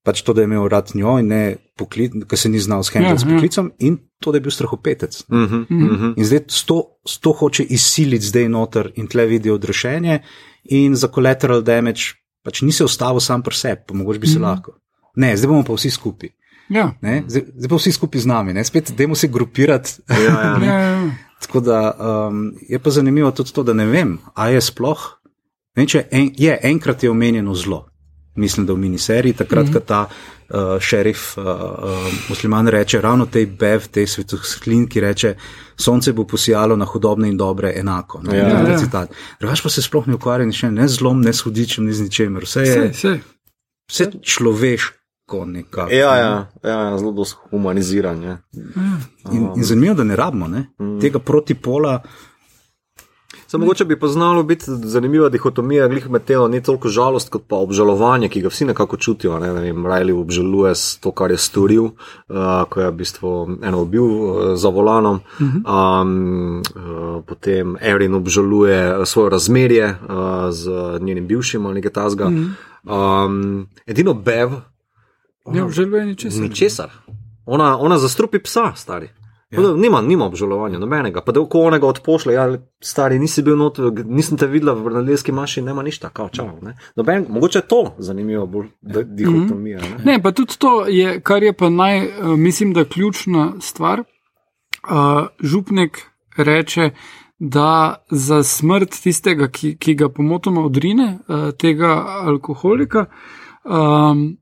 pač to, da je imel rad njo in ne poklic, ker se ni znal shendati Ja, s ja. poklicom, in to, da je bil strahopetec. Uh -huh, uh -huh. In zdaj to, to hoče izsiliti zdaj noter in tle vidi odrešenje, in za collateral damage pač ni se ustavil sam pri sebi, pa mogoče bi se lahko. Ne, zdaj bomo pa vsi skupaj. Ja. Ne? Zdaj, zdaj pa vsi skupaj z nami, ne? spet dajmo se grupirati. Ja, ja. Ja, ja. Tako da um, je pa zanimivo tudi to, da ne vem, a je sploh. Ne, en, je enkrat je omenjeno zlo, mislim, da v miniseriji, takrat, mm -hmm. ko ta uh, šerif uh, uh, musliman reče, ravno tej bev, tej svetoslin, ki reče, sonce bo posijalo na hudobne in dobre enako. Ne, Ja. ja, Ja. citat. Drugač pa se sploh ne ukvarja nič, ne zlom, ne s hudičem, ne z ničemer. Vse je Sej, sej. vse človeško nekako. Ja, ja, ja, zelo dosto humaniziranje. In, in zanimivo, da ne rabimo ne? mm. tega protipola. Samo mogoče bi poznalo biti zanimiva dihotomija, glih med tem, ni toliko žalost, kot pa obžalovanje, ki ga vsi nekako čutijo. Ne, ne vem, Riley obžaluje to, kar je storil, uh, ko je v bistvu eno bil uh, za volanom. Um, uh, potem Erin obžaluje svoje razmerje uh, z njenim bivšim ali nekaj tasga. Um, edino Bev. Ne obžaluje ničesar. Ničesar. Ona, ona zastrupi psa, stari. Ja. Da, nima, nima obžalovanja, nobenega. Pa da ko onega odpošle, ja, stari, nisi bil not, nisem te videla v nedeljski maši, nema ništa, kao čau. Ne? Noben, mogoče to zanimivo, bolj dihotomija. Ne? Ne, pa tudi to je, kar je pa naj, eh, mislim, da ključna stvar. Uh, župnik reče, da za smrt tistega, ki, ki ga pomotoma odrine, uh, tega alkoholika, um,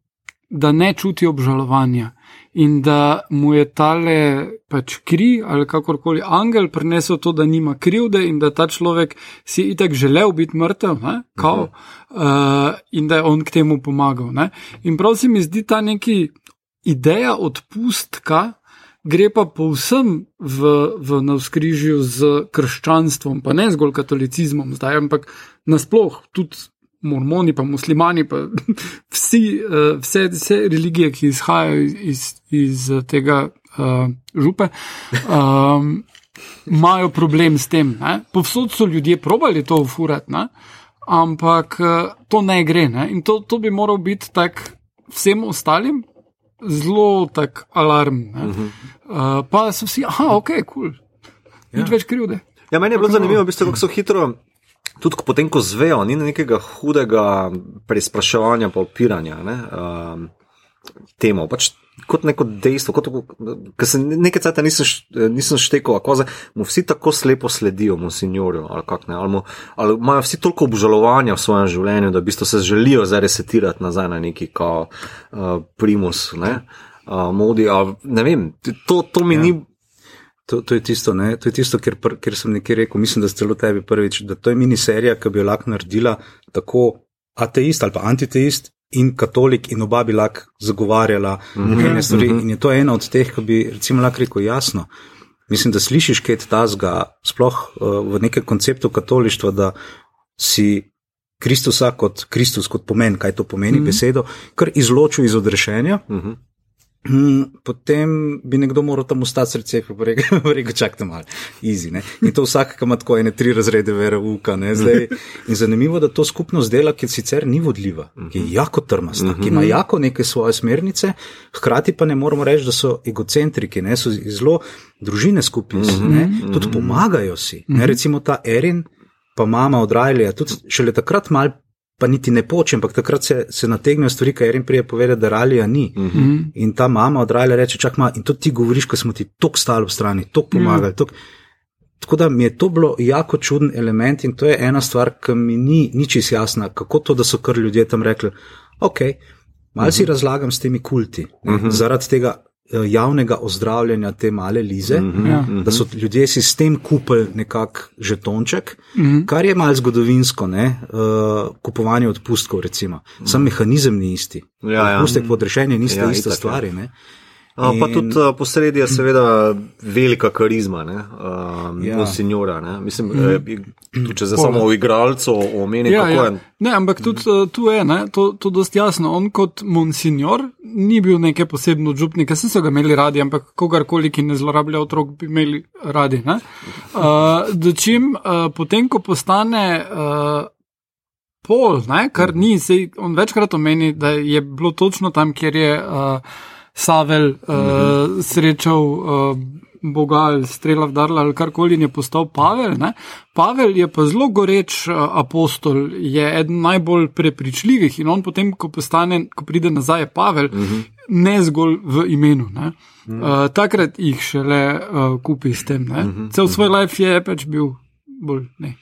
da ne čuti obžalovanja in da mu je tale pač kri ali kakorkoli angel prinesel to, da nima krivde in da ta človek si itak želel biti mrtev, ne, kao, uh, in da je on k temu pomagal. Ne. In prav se mi zdi ta neki ideja odpustka. Gre pa povsem v, v navskrižju z krščanstvom, pa ne zgolj katolicizmom, zdaj, ampak nasploh tudi mormoni, pa muslimani, pa vsi, uh, vse, vse religije, ki izhajajo iz, iz, iz tega uh, župe, um, imajo problem s tem. Ne? Povsod so ljudje probali to ufurati, ne? ampak to ne gre. Ne? In to, to bi moral biti tak vsem ostalim. Zelo tak alarm. Uh -huh. uh, pa so vsi, ah, ok, kul, cool. nič ja. več krivde. Ja, meni je bilo zanimivo, v bistvu, kako so hitro tudi potem, ko zvejo, ni nekega hudega preizpraševanja, pa opiranja ne, um, temu. Pač kot neko dejstvo, kot da se nekaj časa nisem, nisem štekel, kako zdaj mu vsi tako slepo sledijo, mu sinjorju, ali kako ne, ali, mu, ali imajo vsi toliko obžalovanja v svojem življenju, da v bistvu se želijo zdaj resetirati nazaj na neki kao uh, primus, ne, uh, modi, ali ne vem, to, to mi ja. ni. To, to je tisto, ne? to je tisto, ker, ker sem nekaj rekel, mislim, da ste celo tebi prvič, da to je miniserija, ki bi jo lahko naredila tako ateist ali pa antiteist in katolik in oba bi lahko zagovarjala mm -hmm. stvari. In je to ena od teh, ki bi recimo lahko rekel jasno. Mislim, da slišiš kaj tazga, sploh uh, v nekem konceptu katolištva, da si Kristusa kot Kristus, kot pomen, kaj to pomeni mm -hmm. besedo, kar izločil iz odrešenja. Mm -hmm. Hmm, potem bi nekdo moral tam ustati srce, pa bi rekel: čakaj malo, easy. Ne? In to vsak, ki ima tako ene tri razrede, vera, uka. In zanimivo, da to skupnost dela, ki sicer ni vodljiva, ki je jako trmasta, ki ima jako neke svoje smernice, hkrati pa ne moramo reči, da so egocentriki, ne? so zelo družine skupaj, tudi pomagajo si. Ne? Recimo ta Erin, pa mama od Rajlija, tudi šele takrat mal pa niti ne poče, ampak takrat se, se nategnejo stvari, kaj jim prije povedati, da ralija ni. Mhm. -huh. In ta mama od ralija reče: čak ma, in to ti govoriš, ko smo ti tok stali ob strani, tok pomagali. Uh -huh. Tako da mi je to bilo jako čuden element in to je ena stvar, ki mi ni ničis jasna, kako to, da so kar ljudje tam rekli, ok, malo uh -huh. si razlagam s temi kulti, uh -huh. zaradi tega javnega ozdravljanja te male lize, mm -hmm. da so ljudje si s tem kupili nekak žetonček, mm -hmm. kar je malo zgodovinsko, ne, uh, kupovanje odpustkov, recimo. Sam mehanizem ni isti. Ja, ja. Odpustek podrešenja niste ja, ista stvar. In... Pa tudi uh, posredi je seveda velika karizma, ne, um, ja. signora, ne. Mislim, mm. če se samo v igralcu omeni, ja, kako ja. je. Ne, ampak tudi uh, tu je, ne, to, to dosti jasno. On kot monsignor ni bil nekaj posebno župnik, vsi so ga imeli radi, ampak kogarkoli, ki ne zlorablja otrok, bi imeli radi. Uh, Dočim, uh, potem, ko postane. Uh, Pol, ne, kar ni, sej, on večkrat omeni, da je bilo točno tam, kjer je uh, Savel uh, mm -hmm. srečal uh, Boga ali strela vdarla ali karkoli in je postal Pavel. Ne? Pavel je pa zelo goreč uh, apostol, je eden najbolj prepričljivih in on potem, ko, postane, ko pride nazaj, je Pavel, mm -hmm. ne zgolj v imenu. Mm -hmm. uh, takrat jih šele uh, kupi s tem. Mm -hmm. Cel svoj life je pač bil bolj ne.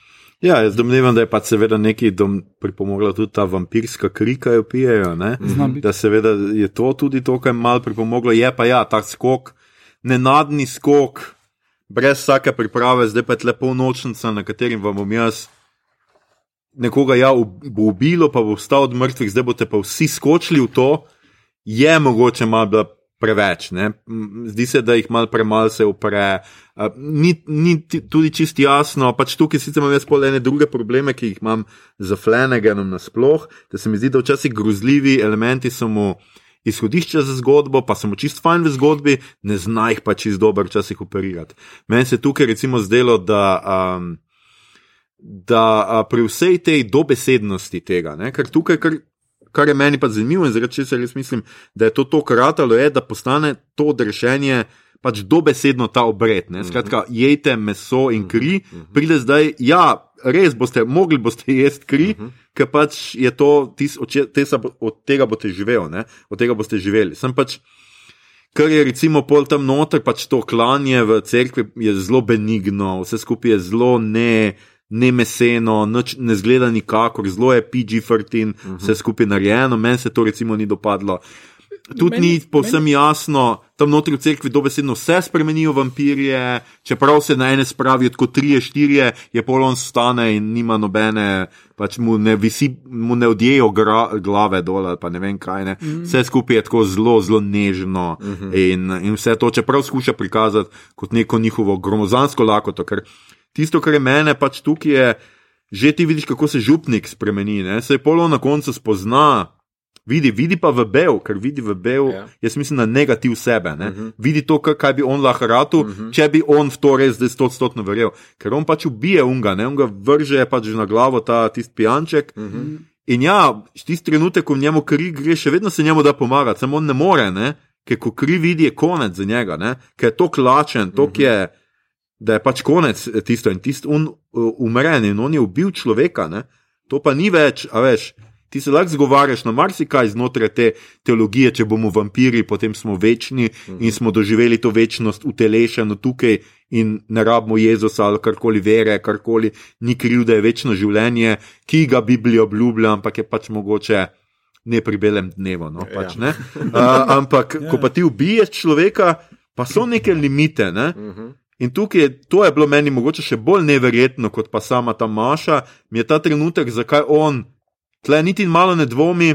Ja, jaz domnevam, da je pa seveda nekaj pripomogla tudi ta vampirska kri, ki jo pijejo. Da seveda je to tudi to, kar je malo pripomoglo. Je pa ja, ta skok, nenadni skok, brez vsake priprave, zdaj pa je lepo nočnica, na katerim vam bom jaz nekoga ja, bo ubilo, pa bo vstal od mrtvih, zdaj boste pa vsi skočili v to. Je mogoče malo preveč. Ne? Zdi se, da jih mal premalo se upre. Uh, ni, ni tudi čisto jasno, pač tukaj sicer imam jaz pol ene druge probleme, ki jih imam z Flanaganom nasploh, da se mi zdi, da včasih grozljivi elementi so mu izhodišče za zgodbo, pa so mu čist fajn v zgodbi, ne zna jih pa čist dobro včasih operirati. Meni se tukaj recimo zdelo, da. Um, da a, pri vsej tej dobesednosti tega, ne, ker tukaj, kar, kar je meni pa zanimivo in zaradi česar res mislim, da je to to kratalo, je, da postane to odrešenje pač dobesedno ta obred. Ne. Skratka, jejte meso in kri, pride zdaj, ja, res boste, mogli boste jesti kri, ker pač je to, tis, od, če- te sa od tega boste živeli, ne, od tega boste živeli. Sem pač Kar je recimo pol tam noter, pač to klanje v cerkvi je zelo benigno, vse skupaj je zelo ne, ne meseno, nič ne zgleda nikakor, zelo je PG-13, uh -huh. vse skupaj narejeno, meni se to recimo ni dopadlo. Tudi Meni- ni povsem jasno, tam notri v cerkvi dobesedno vse spremenijo vampirje, čeprav se na ene spravijo kot trije, štirje, je pol on stane in nima nobene, pač mu ne, visi, mu ne odjejo gra, glave dol ali pa ne vem kaj. Ne. Mm. Vse skupaj je tako zelo, zelo nežno mm -hmm. in, in vse to, čeprav skuša prikazati kot neko njihovo gromozansko lakoto. Ker tisto, kar je mene pač tukaj je, že ti vidiš, kako se župnik spremeni, ne. se je polo na koncu spozna. Vidi, vidi pa v bel, ker vidi v bel, Ja. ja. jaz mislim na negativ sebe. Uh -huh. Vidi to, kaj, bi on lahko ratu, uh -huh. če bi on v to res zdaj stotstotno verjel. Ker on pač ubije unga, ne? on ga vrže pač na glavo ta tisti pijanček. Uh -huh. In ja, tisti trenutek, ko v njemu kri gre, še vedno se njemu da pomagati, samo on ne more, ne? ker ko kri vidi, je konec za njega, ne? ker je to klačen, to je. Da je pač konec eh, tisto in tisto un, uh, umren in on je ubil človeka, ne? to pa ni več, a veš, ti se lahko zgovarjaš na marsikaj znotraj te teologije, če bomo vampiri, potem smo večni in smo doživeli to večnost utelešeno tukaj in ne rabimo Jezusa ali karkoli vere, karkoli ni kriv, da je večno življenje, ki ga Biblija obljublja, ampak je pač mogoče. Ne pri belem dnevu, no, pač, ja. uh, ampak ko pa ti ubiješ človeka, pa so neke limite. Ne? In tukaj to je bilo meni mogoče še bolj neverjetno kot pa sama ta Maša, mi je ta trenutek, zakaj on, tle niti malo ne dvomi,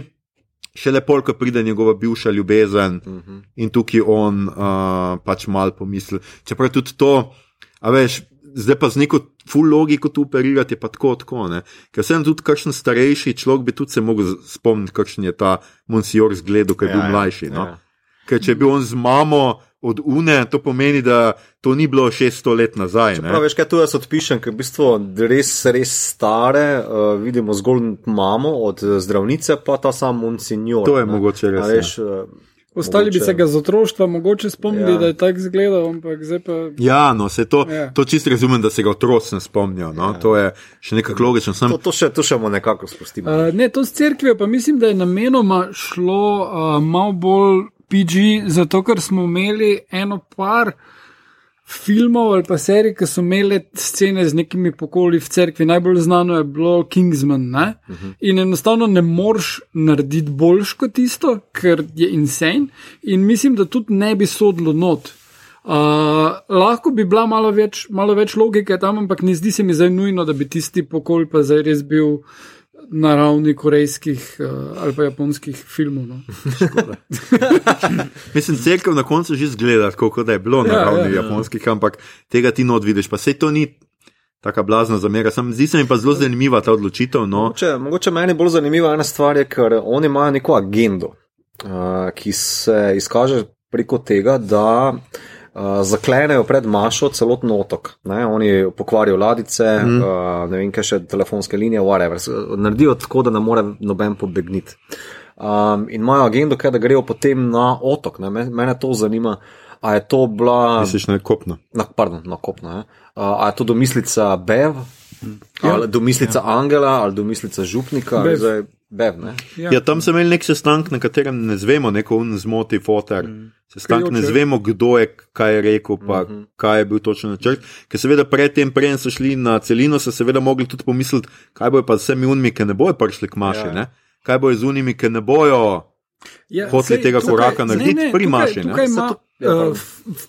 še lepo, ko pride njegova bivša ljubezen uh -huh. in tukaj on uh, pač mal pomisli. Čeprav tudi to, a veš. Zdaj pa z neko full logiko tu operirati je pa tako, tako ne. Ker sem tudi kakšen starejši človek, bi tudi se mogel spomniti, kakšen je ta Monsignor zgledal, ko je bil Ja, ja, mlajši. No? ja. Ker če je bil on z mamo od Une, to pomeni, da to ni bilo 600 let nazaj. ne. Prav, veš, kaj tu jaz odpišem, ker v bistvu res, res stare, uh, vidimo zgolj mamo od eh, zdravnice, pa ta sam Monsignor. To je ne. mogoče res, A Veš, uh, Ostali bi Mogoče- se ga z otroštva mogoče spomnili, Ja. ja. da je tako izgledal, ampak zdaj pa. Ja, no, se to, Ja. to čisto razumem, da se ga otroci ne spomnijo. No? To je še nekako logično. Sem, to, to, še, to še bomo nekako spustili. Uh, ne, to s cerkvijo pa mislim, da je namenoma šlo uh, malo bolj PG, zato ker smo imeli eno par filmov ali pa serij, ki so imeli scene z nekimi pokoli v cerkvi. Najbolj znano je bilo Kingsman. Uh -huh. In enostavno ne moreš narediti boljš kot tisto, ker je insane. In mislim, da tudi ne bi sodlo not. Uh, lahko bi bila malo več, malo več logike tam, ampak ne zdi se mi zdaj nujno, da bi tisti pokol pa zdaj res bil na ravni korejskih uh, ali pa japonskih filmov. No. mislim, cerkev na koncu že zgleda, kot da je bilo na Ja, ravni ja, ja. japonskih, ampak tega ti not vidiš. Pa se to ni taka blazna zamera. Sam, zdi se mi pa zelo zanimiva ta odločitev. No. Mogoče, mogoče meni bolj zanimiva ena stvar je, ker oni imajo neko agendo, uh, ki se izkaže preko tega, da uh, zaklenejo pred Mašo celoten otok. Ne? Oni pokvarijo ladice, mm. uh, ne vem, kaj še telefonske linije, whatever. Naredijo tako, da ne more noben pobegniti. Um, in imajo agendo, kaj da grejo potem na otok. Ne? Me- Mene to zanima. A je to bila. Misliš na kopno? na, pardon, na kopno. Uh, a je to domislica Bev, ali domislica ja. Angela, ali domislica Župnika, ali Bev. zdaj Bev. Ne? Ja. Ja, tam sem imel nek sestanek, na katerem ne zvemo, neko un zmoti fotor. Mm. Sestanek ne zvemo, kdo je kaj je rekel, pa mm -hmm. kaj je bil točno načrt. Ker seveda predtem, preden so šli na celino, so seveda mogli tudi pomisliti, kaj bo pa z vsemi unimi, ki ne bojo prišli k maši. Ja. Ja. Kaj bo z unimi, ki ne bojo. Ja, hoteli sej tega tukaj- koraka narediti ne, pri tukaj- Maši, ne? Tukaj Se ima to- ja, pardon. uh,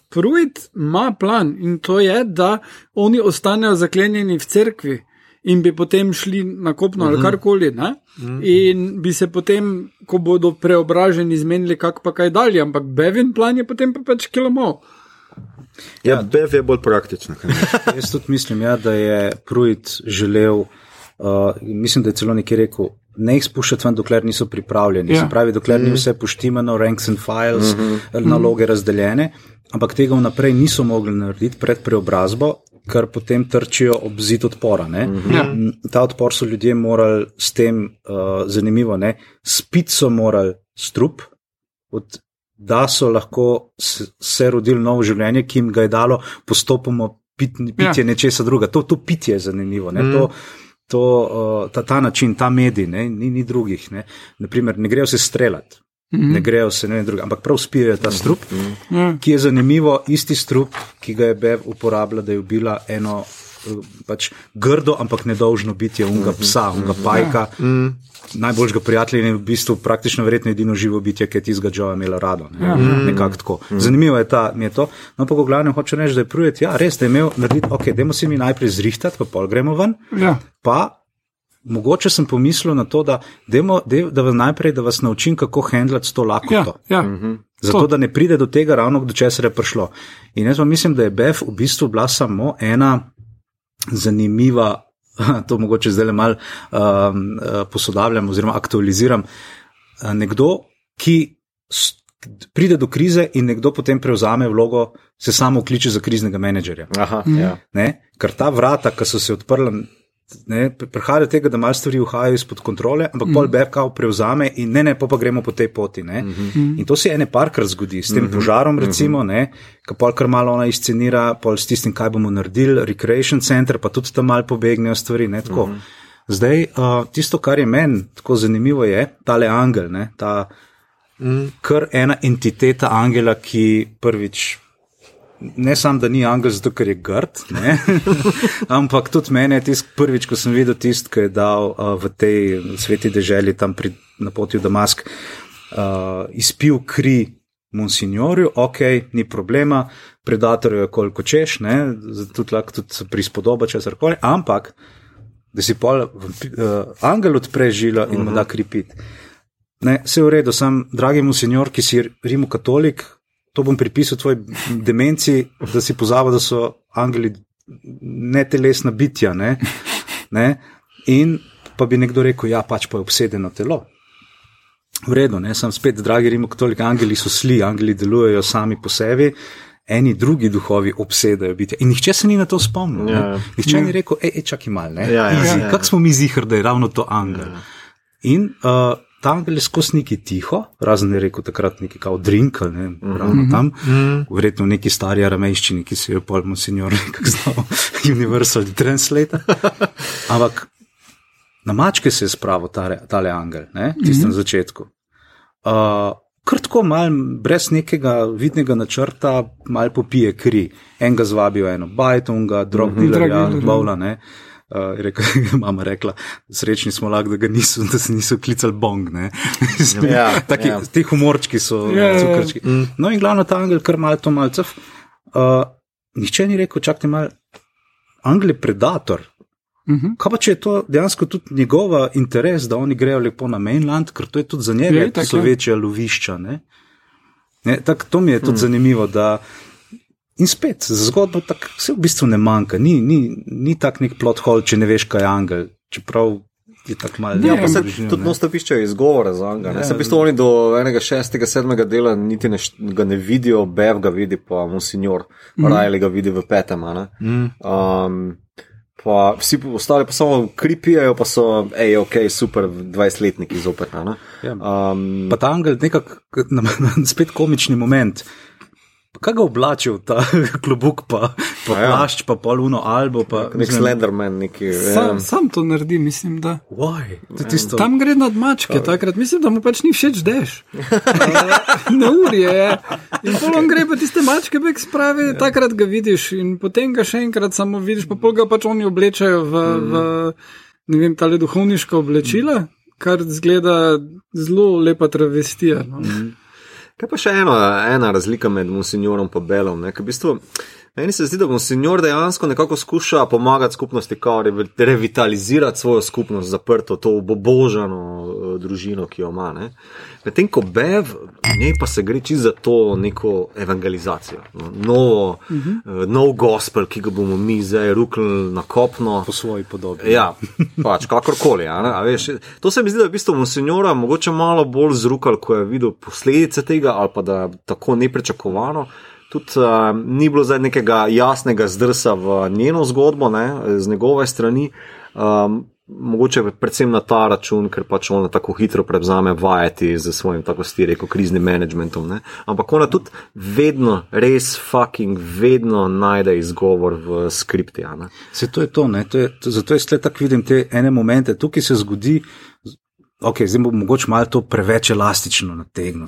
Fruit ima plan in to je, da oni ostanejo zaklenjeni v cerkvi. in bi potem šli na kopno ali karkoli. Ne? In bi se potem, ko bodo preobraženi, zmenili, kak pa kaj dalje, ampak Bevin plan je potem pa pač kilomov. Ja, Bev je bolj ne. Jaz tudi mislim, ja, da je Pruitt želel, uh, mislim, da je celo nekaj rekel. Ne jih spuščati ven, dokler niso pripravljeni. Ja. Ja. Se pravi, dokler ni vse poštimano, ranks and files, mm -hmm. naloge razdeljene, ampak tega vnaprej niso mogli narediti pred preobrazbo, ker potem trčijo ob zid odpora. Mm -hmm. Ja. Ta odpor so ljudje morali s tem, uh, zanimivo, ne, spiti so morali strup, od, da so lahko s- se rodili novo življenje, ki jim ga je dalo postopoma pit, pitje Ja. ja. nečesa druga. To, to pitje je zanimivo. Ne, to, to, ta, ta način, ta medij, ne, ni, ni drugih. Ne. Naprimer, ne grejo se streljati. Mm -hmm. Ne grejo se, ne vem, druga, ampak prav spijo ta strup, mm -hmm. Ki je zanimivo, isti strup, ki ga je Bev uporabljala, da je ubila eno pač grdo, ampak nedolžno bitje, unga psa, unga pajka. Mm. Najboljšega prijatelja in v bistvu praktično verjetno edino živo bitje, ki je tistega Joa imela rado. Ne? Mm. Nekako tako. Zanimivo je, ta, mi je to. No, pa v glavnem hoče reči, da je prujet, ja, res, da je imel narediti, ok, dajmo se mi najprej zrihtati, pa pol gremo ven. Ja. Pa mogoče sem pomislil na to, da, dajmo, dej, da vas najprej, da vas naučim, kako handlati s to Ja, lakoto. ja. Zato, da ne pride do tega, ravno do česar je prišlo. In jaz pa mislim, da je BEF v bistvu bila samo ena zanimiva, to mogoče zdaj le mal um, uh, posodabljam oziroma aktualiziram, uh, nekdo, ki pride do krize in nekdo potem prevzame vlogo, se samo kliče za kriznega menedžerja. Aha, ja. Ne? Ker ta vrata, ki so se odprla, ne, prihaja do tega, da malo stvari uhajajo izpod kontrole, ampak mm. pol bebkao prevzame in ne, ne, pa, pa gremo po tej poti. Mm -hmm. In to se ene parkrat zgodi, s tem mm -hmm. požarom, recimo, ne, ki pol kar malo ona izcenira, pol s tistim, kaj bomo naredili, recreation center, pa tudi tam malo pobegnejo stvari. Ne, tako. mm -hmm. Zdaj, uh, tisto, kar je meni tako zanimivo, je tale angel, ne, ta mm. kar ena entiteta angela, ki prvič ne samo, da ni angel, zato ker je grd, ne, ampak tudi mene je tisti prvič, ko sem videl tisti, ki je dal uh, v tej sveti deželi tam pri, na poti v Damask, uh, izpil kri monsignorju, ok, ni problema, predatorju je koliko češ, ne, tudi lahko tudi prispodoba česar koli, ampak da si pol uh, angel odpre žilo in mu da kri pit. Ne, vse v redu, sem, dragi monsinjor, ki si rimokatolik, to bom pripisal tvoji demenci, da si pozabil, da so angeli netelesna bitja. Ne? Ne? In pa bi nekdo rekel, ja, pač pa je obsedeno telo. V redu, ne, sem spet, dragi rimokatolik, angeli so sli, angeli delujejo sami po sebi. Eni drugi duhovi obsedajo bitje. In nihče se ni na to spomnil. Ja. Ja. Nihče ni rekel, hej, čakaj malo, ne. Ja, ja, Easy. ja. Kako smo mi zihar, da je ravno to angel? Ja. In uh, ta angel je skozi neki tiho, razen je rekel takrat neki kao drink, ne, ravno tam, verjetno v neki stari aramejščini, ki se jo pol monsignor nekako znal, universal translate. Ampak na mačke se je spravil tale, tale angel, ne, tistem začetku. Uh, Kar tako mal, brez nekega vidnega načrta, mal popije kri. En ga zvabijo, eno bajtonga, drug dealerja, dealer, ja. bovla, ne. Uh, rekel, mama rekla, srečni smo lahko, da, ga niso, da se niso klicali bong. Ne. Ja, Taki, ja. Ti humorčki so, Ja, ja, ja. cukrčki. No in glavno ta angel, kar mal to malce. Uh, nihče ni rekel, čakajte mal, angel je predator. Mhm. Kaj pa če je to dejansko tudi njegova interes, da oni grejo lepo na mainland, ker to je tudi za njega, itak, so ja. večja lovišča. Ne? Ne, tak, to mi je tudi hmm. zanimivo. Da, in spet, za zgodbo tak, se v bistvu ne manjka, ni, ni, ni tak nek plot hole, če ne veš, kaj je angel. Čeprav je tako malo. Ja, pa se bližino, tudi ne. nosta piščejo izgovore za njega. Ja, se v bistvu oni do enega šestega, sedmega dela niti ne, ga ne vidijo, Bev ga vidi, pa Monsignor, mm. Rajli ga vidi v petem. ne. Um, pa vsi ostali pa samo kripijajo, pa so, hej, ok, super, 20-letniki zopet. a ne. Ja. Um, Pa ta angel, nekako spet komični moment. Kaj ga oblačil, ta klobuk, pa, pa A ja. ja. plašč, pa poluno albo. Pa, nek Slenderman, neki. ja. Sam, sam to naredi, mislim, da. Tisto. Tam gre nad mačke, takrat mislim, da mu pač ni všeč dež. Na uri je. In polom gre pa tiste mačke, bek spravi, takrat ga vidiš in potem ga še enkrat samo vidiš, pa pol ga pač oni oblečajo v, v ne vem, tale duhovniška oblečila, kar zgleda zelo lepa travestija. No. Kaj pa še eno, ena razlika med monsignorom in Belom? Ne? Ker v bistvu, meni se zdi, da monsignor dejansko nekako skuša pomagati skupnosti, kao revi- revitalizirati svojo skupnost, zaprto, to obožano uh, družino, ki jo ima. Medtem ko Bev, ne pa se gre čisto za to neko evangelizacijo, no, novo, uh -huh. uh, nov gospel, ki ga bomo mi zdaj rukli na kopno. po svoji podobi. Ja, pač kakorkoli. a ne, a Veš, to se mi zdi, da je v bistvu monsignora mogoče malo bolj zrukal, ko je videl posledice tega, ali pa da je tako neprečakovano. Tudi uh, ni bilo zdaj nekega jasnega zdrsa v njeno zgodbo, ne, z njegove strani. Um, mogoče predvsem na ta račun, ker pač ona tako hitro prevzame vajeti z svojim, tako sti rekel, kriznim managementom. Ne. Ampak ona tudi vedno, res fucking, vedno najde izgovor v skripti. Se to je to, ne? to je, to, zato jaz tako vidim te ene momente, tukaj se zgodi. Ok, zdaj bo mogoče malo to preveč elastično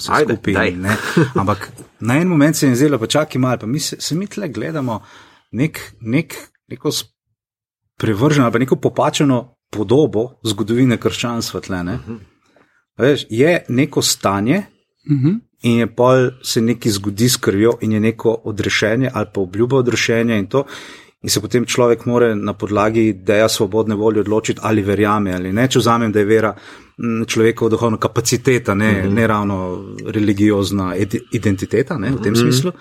Ajde, skupaj. daj. Ne? Ampak na en moment se je zdelo, pa čakaj malo, pa mi se, se mi tle gledamo nek, nek, neko prevrženo ali pa neko popačeno podobo zgodovine krščanstva tle. Ne? Veš, je neko stanje, Mhm. in je pol se nekaj zgodi s krvjo, in je neko odrešenje ali pa obljuba odrešenja in to. In se potem človek more na podlagi ideja svobodne volje odločiti, ali verjame ali ne. Če vzamem, da je vera človekova duhovna kapaciteta, ne, mm -hmm. ne ravno religiozna ide- identiteta ne, v tem mm -hmm. smislu.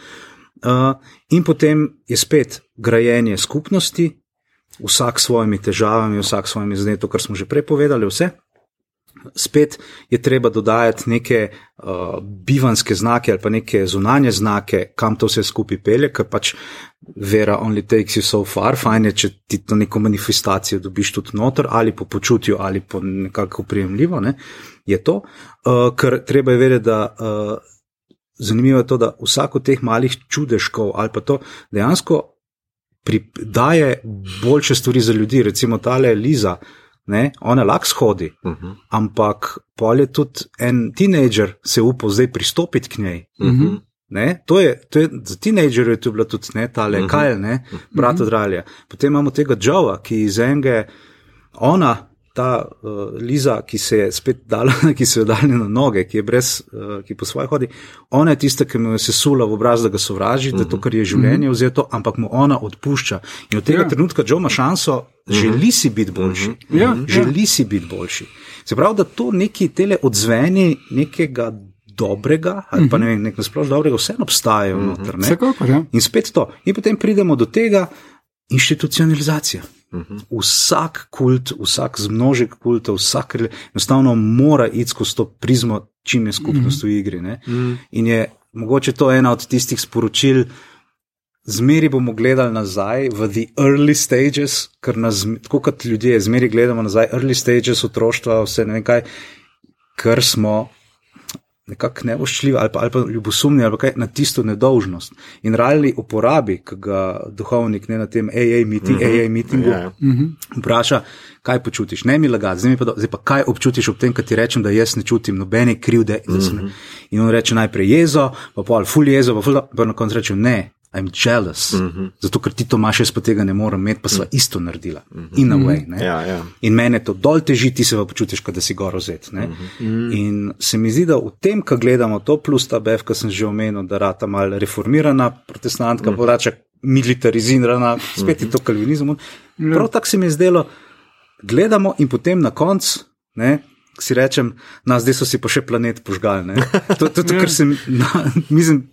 Uh, in potem je spet grajenje skupnosti, vsak s svojimi težavami, vsak s svojimi zdaj to, kar smo že prej povedali, vse. Spet je treba dodajati neke uh, bivanske znake ali pa neke zunanje znake, kam to vse skupaj pelje, ker pač vera only takes you so far, fajn je, če ti to neko manifestacijo dobiš tudi noter ali po počutju ali po nekako prijemljivo, ne, je to, uh, ker treba je vedeti, da uh, zanimivo je to, da vsak od teh malih čudežkov ali pa to dejansko pri, daje boljše stvari za ljudi, recimo tale Liza. Ne, ona lahko shodi, uh -huh. ampak pol je tudi en tinejdžer se upal zdaj pristopiti k njej. Uh -huh. Ne, to je, to je, za tinejdžerje je to bila tudi ne, tale uh -huh. Kajl, ne, brat od Ralja. Potem imamo tega Džova, ki iz enega, ona, ta uh, Liza, ki se je spet dala, ki se je dala na noge, ki je brez, uh, ki po svoje hodi, ona je tista, ki mu je sesula v obraz, da ga sovraži, uh -huh. da to, kar je življenje vzeto, ampak mu ona odpušča. In od tega Ja. ja. trenutka Joe ima šanso, želi si biti boljši. Ja, ja. Želi si biti boljši. Se pravi, da to neki tele odzveni nekega dobrega, ali pa ne vem, nek nasplošno dobrega, vseeno obstajajo noter. ne. Vsekakor, ja. In spet to. In potem pridemo do tega institucionalizacija. Vsak kult, vsak zmnožek kulta, vsak enostavno mora iti skozi to prizmo, čim je skupnost v igri. ne. In je mogoče to ena od tistih sporočil, zmeri bomo gledali nazaj v the early stages, ker nas, tako kot ljudje, zmeri gledamo nazaj, early stages otroštva, vse ne vem kaj, ker smo nekako nevoščljivi ali, pa- ali pa ljubosumni ali pa kaj na tisto nedolžnost. In rali uporabi, ki ga duhovnik ne na tem AA, meeting, mm -hmm. AA meetingu Ja, ja. vpraša, kaj počutiš. Ne mi lagati, zdaj, mi pa, do- zdaj pa kaj občutiš ob tem, kad ti rečem, da jaz ne čutim nobene krivde. Mm -hmm. In on reče najprej jezo, pa pol ful jezo, pa, ful, pa na koncu reče ne. I'm jealous, mm -hmm. zato ker ti to imaš, jaz pa tega ne morem imeti, pa sva isto naredila. Mm -hmm. In a way. Ne? Ja, ja. In mene to dol teži, ti se pa počutiš, kot da si gor ozet. Mm -hmm. In se mi zdi, da v tem, ko gledamo to, plus ta BF, ki sem že omenil, da rata mal reformirana protestantka, mm -hmm. porača militarizirana, spet je to kalvinizem. Prav tako se mi je zdelo, gledamo in potem na koncu. Si rečem, na zdaj so si pa še planet požgali. ne. To je to, to, kar se mi, na, mislim,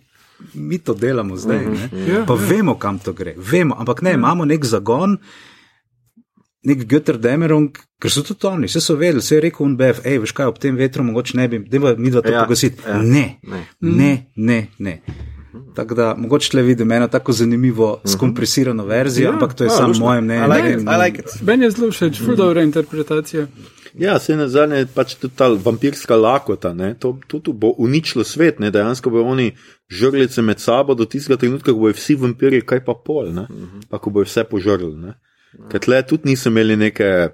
mi to delamo zdaj. ne. Ja, Pa vemo, kam to gre. Vemo, ampak ne, imamo nek zagon, nek Götter Demerung, ker so tudi oni, vse so vedeli, vse je rekel UNBF, hej, veš kaj, ob tem vetru mogoče ne bi, da mi dva to Ja, ja, pogasiti. ja. Ja, ne, Ne. ne, ne, ne. Tako da mogoče le vidim eno tako zanimivo, skompresirano verzijo, Ja, ampak to je ja, samo moje mnenje. I like ne it, I like it. Meni je zelo všeč, ful dobra interpretacija. Ja, se na zadnje pač tudi ta vampirska lakota, ne, to, to bo uničilo svet, ne, dejansko bo oni žrlice med sabo do tistega trenutka, ko bojo vsi vampirji kaj pa pol, ne, pa ko bojo vse požrli. Ne. Ker tle tudi niso imeli neke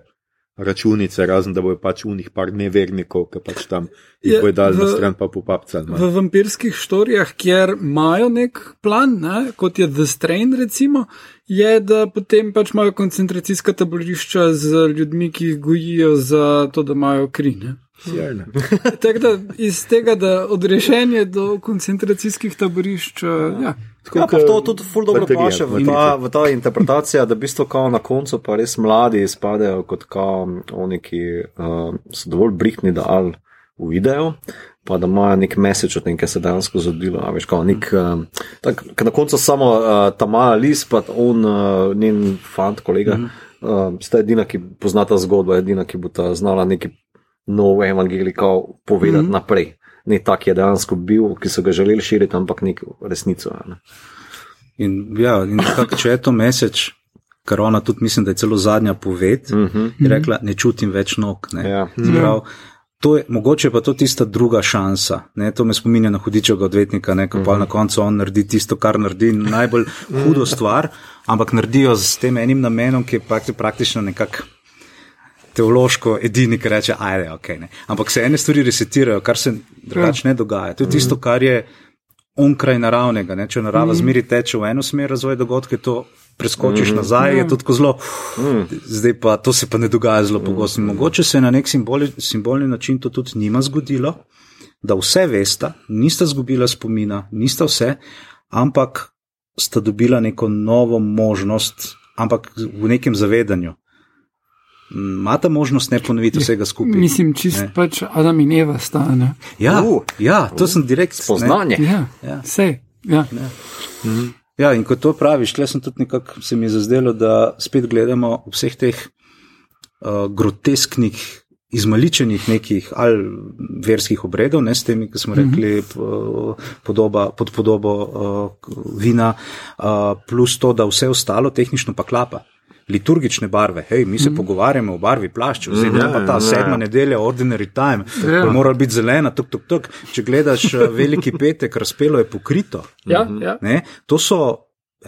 računice, razen da bojo pač unih par nevernikov, ki pač tam jih bojo dali na stran pa popapcali. V vampirskih štorijah, kjer imajo nek plan, ne, kot je The Strain, recimo, je, da potem pač imajo koncentracijska taborišča z ljudmi, ki jih gojijo za to, da imajo kri. Ne. Sjajno. Tako da iz tega, da odrešenje do koncentracijskih taborišč. uh, Ja. Ja, pa to tudi ful dobro paše v ta, v ta interpretacija, da v bistvu kao na koncu pa res mladi izpadejo kot kao oni, ki uh, so dovolj brihtni, da ali uvidejo, pa da imajo nek message o tem, kaj se dejansko zgodilo. a Veš, kao nek, uh, tak, ke na koncu samo uh, ta mala lis, pa on, uh, njen fant, kolega, mm -hmm. uh, sta edina, ki pozna ta zgodbo, edina, ki bo ta znala neki nov evangelij kao povedati mm -hmm. naprej. Ne tak je dejansko bil, ki so ga želeli širiti, ampak nek resnico. a Ne. In, ja, in kak, če je to mesec, kar ona tudi mislim, da je celo zadnja poved, uh -huh. je rekla, ne čutim več nog. Ne. Ja. Prav, to je, mogoče pa to tista druga šansa. Ne. To me spominja na hudičega odvetnika, ne, ko pa na koncu on naredi tisto, kar naredi najbolj hudo stvar, ampak naredijo s tem enim namenom, ki je prakti- praktično nekako. Teološko edini, ki reče, ajde, ok. Ne. Ampak se ene stvari resetirajo, kar se drugače ne dogaja. To je tisto, kar je onkraj naravnega. Ne? Če narava zmeri teče v eno smer, razvoj dogodkov, to preskočiš nazaj, je to tako zelo. Zdaj pa to se pa ne dogaja zelo pogosto. In Mogoče se je na nek simboli, simbolni način to tudi njima zgodilo, da vse veste, nista zgubila spomina, nista vse, ampak sta dobila neko novo možnost, ampak v nekem zavedanju. Imate možnost ne ponoviti vsega skupaj. Mislim, čist Ne. pač Adam in Eva sta. Ne? Ja, Uh, ja, to sem direkt Spoznanje. Ja, Ja. vse. Ja. Ja, in ko to praviš, tle sem tudi nekako se mi zazdelo, da spet gledamo vseh teh uh, grotesknih, izmaličenih nekih ali verskih obredov, ne s temi, ki smo rekli, uh, podoba, pod podobo uh, vina, uh, plus to, da vse ostalo tehnično pa klapa. Liturgične barve, hej, mi se mm. pogovarjamo o barvi plaščev, zdaj Ja, pa ta ja. sedma nedelja, ordinary time, Ja. ja. mora biti zelena, tuk, tuk, tuk. Če gledaš uh, veliki petek, razpelo je pokrito. Ja, ja. Ne? To so,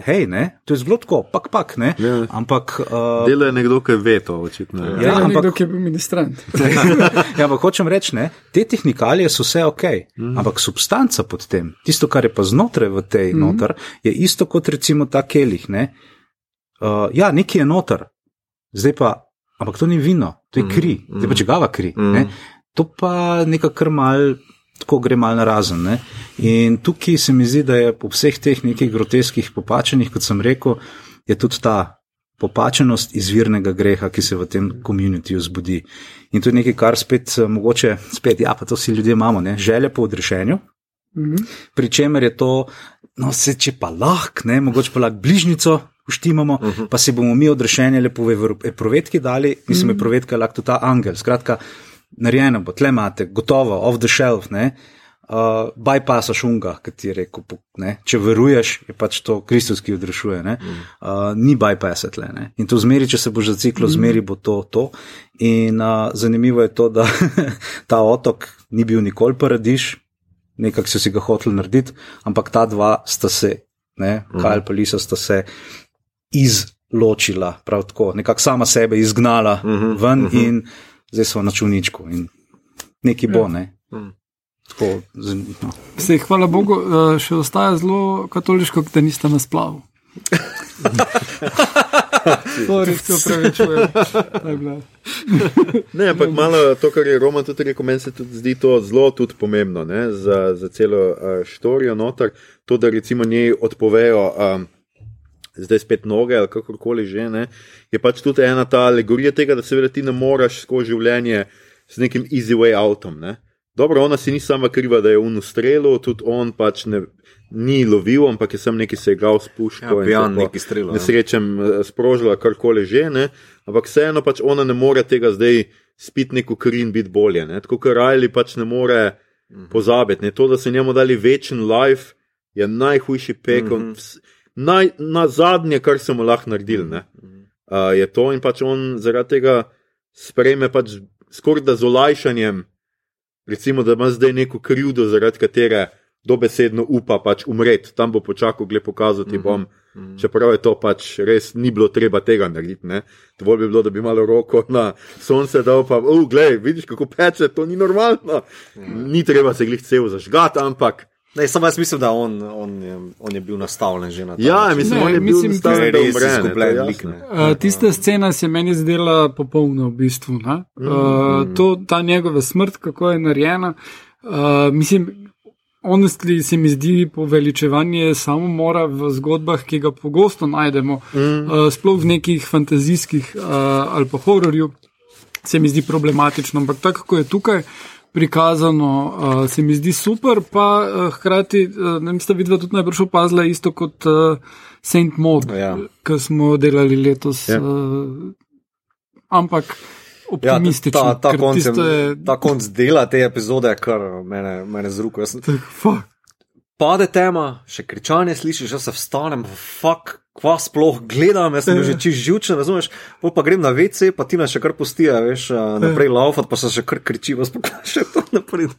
hej, ne? to je zelo tako, pak, pak, ne. Ja. Ampak, uh, Dela je nekdo, ki ve to, očitno. Ja. Ja, Ja, ampak- nekdo, ki je bil ministrant. ja, ampak hočem reči, ne, te tehnikalije so vse ok, mm. ampak substanca pod tem, tisto, kar je pa znotraj v tej mm. noter, je isto kot recimo ta kelih. Ne? Uh, ja, nekaj je noter, zdaj pa, ampak to ni vino, to je kri, mm. zdaj pa čigava kri. Mm. Ne? To pa nekako kar mal. Tako gre malo na razen. Ne? In tukaj se mi zdi, da je po vseh teh nekih groteskih popačenih, kot sem rekel, je tudi ta popačenost izvirnega greha, ki se v tem komunitiju zbudi. In to je nekaj, kar spet, eh, mogoče, spet, ja, pa to vsi ljudje imamo, ne? želje po odrešenju, Mhm. pri čemer je to, no, se če pa lahko, ne, mogoče pa lahko bližnjico uštimamo, uh -huh. pa si bomo mi odrešenje lepo v evro- eprovetki dali, mislim, uh -huh. eprovetka je lahko tudi ta angel. Skratka, narejeno bo, tle imate, gotovo, off the shelf, ne. Uh, bypassa šunga, ki ti je rekel, ne, če veruješ, je pač to Kristus, ki odrešuje. Ne, uh, ni bypassa tle. Ne. In to zmeri, če se bo zaciklo, zmeri bo to. to. In uh, zanimivo je to, da ta otok ni bil nikoli paradiž, nekako so si ga hoteli narediti, ampak ta dva sta se, ne, Kajl pa Lisa sta se izločila, prav tako, nekako sama sebe izgnala ven in zdaj so na čuničku in neki bo, ne. Tako, zan- no. Sej, hvala Bogu, eh, še ostaja zelo katoliško, da niste na splavu. Res se upravičujem. Ne, ampak malo to, kar je Roman tudi rekel, meni se tudi zdi to zelo tudi pomembno ne, za, za celo uh, štorijo noter. To, da recimo njej odpovejo. Um, Zdaj spet noge ali kakorkoli že, ne, je pač tudi ena ta alegorija tega, da seveda ti ne moreš skozi življenje z nekim easy way outom. Ne. Dobro, ona si ni sama kriva, da je v ustrelu, tudi on pač ne, ni lovil, ampak je sem neki se igral s puško. Ja, pijan neki strel, ja. Nesrečem eh, sprožila karkoli že, ne. ampak vseeno pač ona ne more tega zdaj spiti neko kri in biti bolje. Ne. Tako kot Rajli pač ne more pozabiti. Ne. To, da so njemu dali večen life, je najhujši pekel. Mm -hmm. Naj, na zadnje, kar smo lahko naredili, ne, uh, je to in pač on zaradi tega sprejme pač skoraj da z olajšanjem, recimo, da ima zdaj neko krivdo, zaradi katere dobesedno upa pač umreti, tam bo počakal, gled pokazati bom. Čeprav je to pač res ni bilo treba tega narediti. ne. Dovolj bi bilo, da bi malo roko na sonce dal, pa, oh, glej, vidiš, kako peče, to ni normalno. Ni treba se glih cel zažgati, ampak Ne, samo jaz mislim, da on, on, je, on je bil nastavljen že na to. Ja, mislim, Ne, on je bil mislim, nastavljen, to da je res izgubljen lik. Uh, tista scena se meni zdela popolna v bistvu. ne. Uh, to, ta njegova smrt, kako je narejena. Uh, mislim, honestly se mi zdi poveličevanje samomora v zgodbah, ki ga pogosto najdemo, uh, sploh v nekih fantazijskih uh, ali pa hororju, se mi zdi problematično. Ampak tako, kako je tukaj. Prikazano uh, se mi zdi super, pa uh, hkrati, uh, ne vem, sta vidva tudi najbrž opazila isto kot uh, Saint Maud, Ja. ki smo delali letos. Ja. Ja. Uh, ampak Ja, optimistično. ta, ta, ker konc, je je, ta konc dela te epizode, kar mene, mene z roko. Jaz sem- tako, fuck. Pade tema, še kričanje slišiš, jaz se vstanem, fuck, kva sploh gledam, jaz sem že čist živčen, razumeš, pol pa grem na WC, pa ti nas še kar pustijo, veš, naprej laufat, pa se še kar kriči, vas pa še to naprej.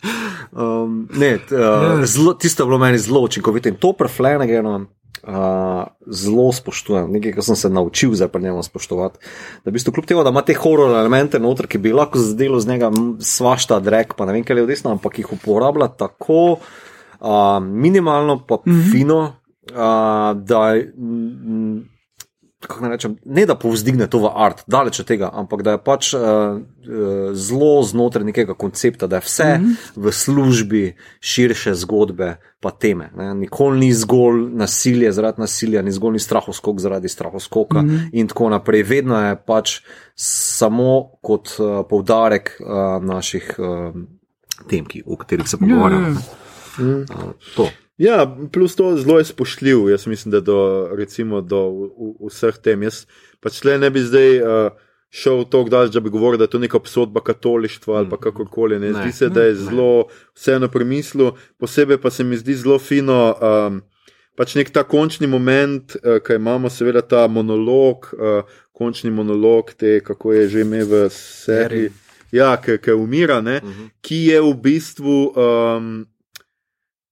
Um, ne, t, uh, zelo, tisto je bilo meni zelo učinkovito in to preflenegeno. Uh, zelo spoštujem, nekaj, kar sem se naučil zdaj pri njemu spoštovati. Da, v bistvu, kljub temu, da ima te horor elemente noter, ki bi lahko zdelo z njega svašta drek, pa ne vem, kaj je odesno, ampak jih uporablja tako uh, minimalno, pa mm -hmm. fino, uh, da mm, kako naj rečem, ne da povzdigne to v art, daleč od tega, ampak da je pač uh, uh, zelo znotraj nekega koncepta, da je vse mm -hmm. v službi širše zgodbe, pa teme. Ne? Nikoli ni zgolj nasilje zaradi nasilja, ni zgolj ni strahoskok zaradi strahoskoka mm -hmm. in tako naprej. Vedno je pač samo kot uh, poudarek uh, naših uh, tem, ki, o katerih se Ja, ja, pogovarjamo. Ja. Uh, to. Ja, plus to zelo je spoštljiv, jaz mislim, da do, recimo, do v, v, vseh tem. Jaz pač le ne bi zdaj uh, šel tako daleč, da bi govoril, da je to neka obsodba katolištva ali pa kakorkoli. Ne. Ne. Zdi se, da je zelo vseeno premislil, posebej pa se mi zdi zelo fino. Um, Pač nek ta končni moment, uh, ki imamo, seveda ta monolog, uh, končni monolog, te, kako je že ime v seriji, ja, ki, ki umira, ne, uh -huh. ki je v bistvu um,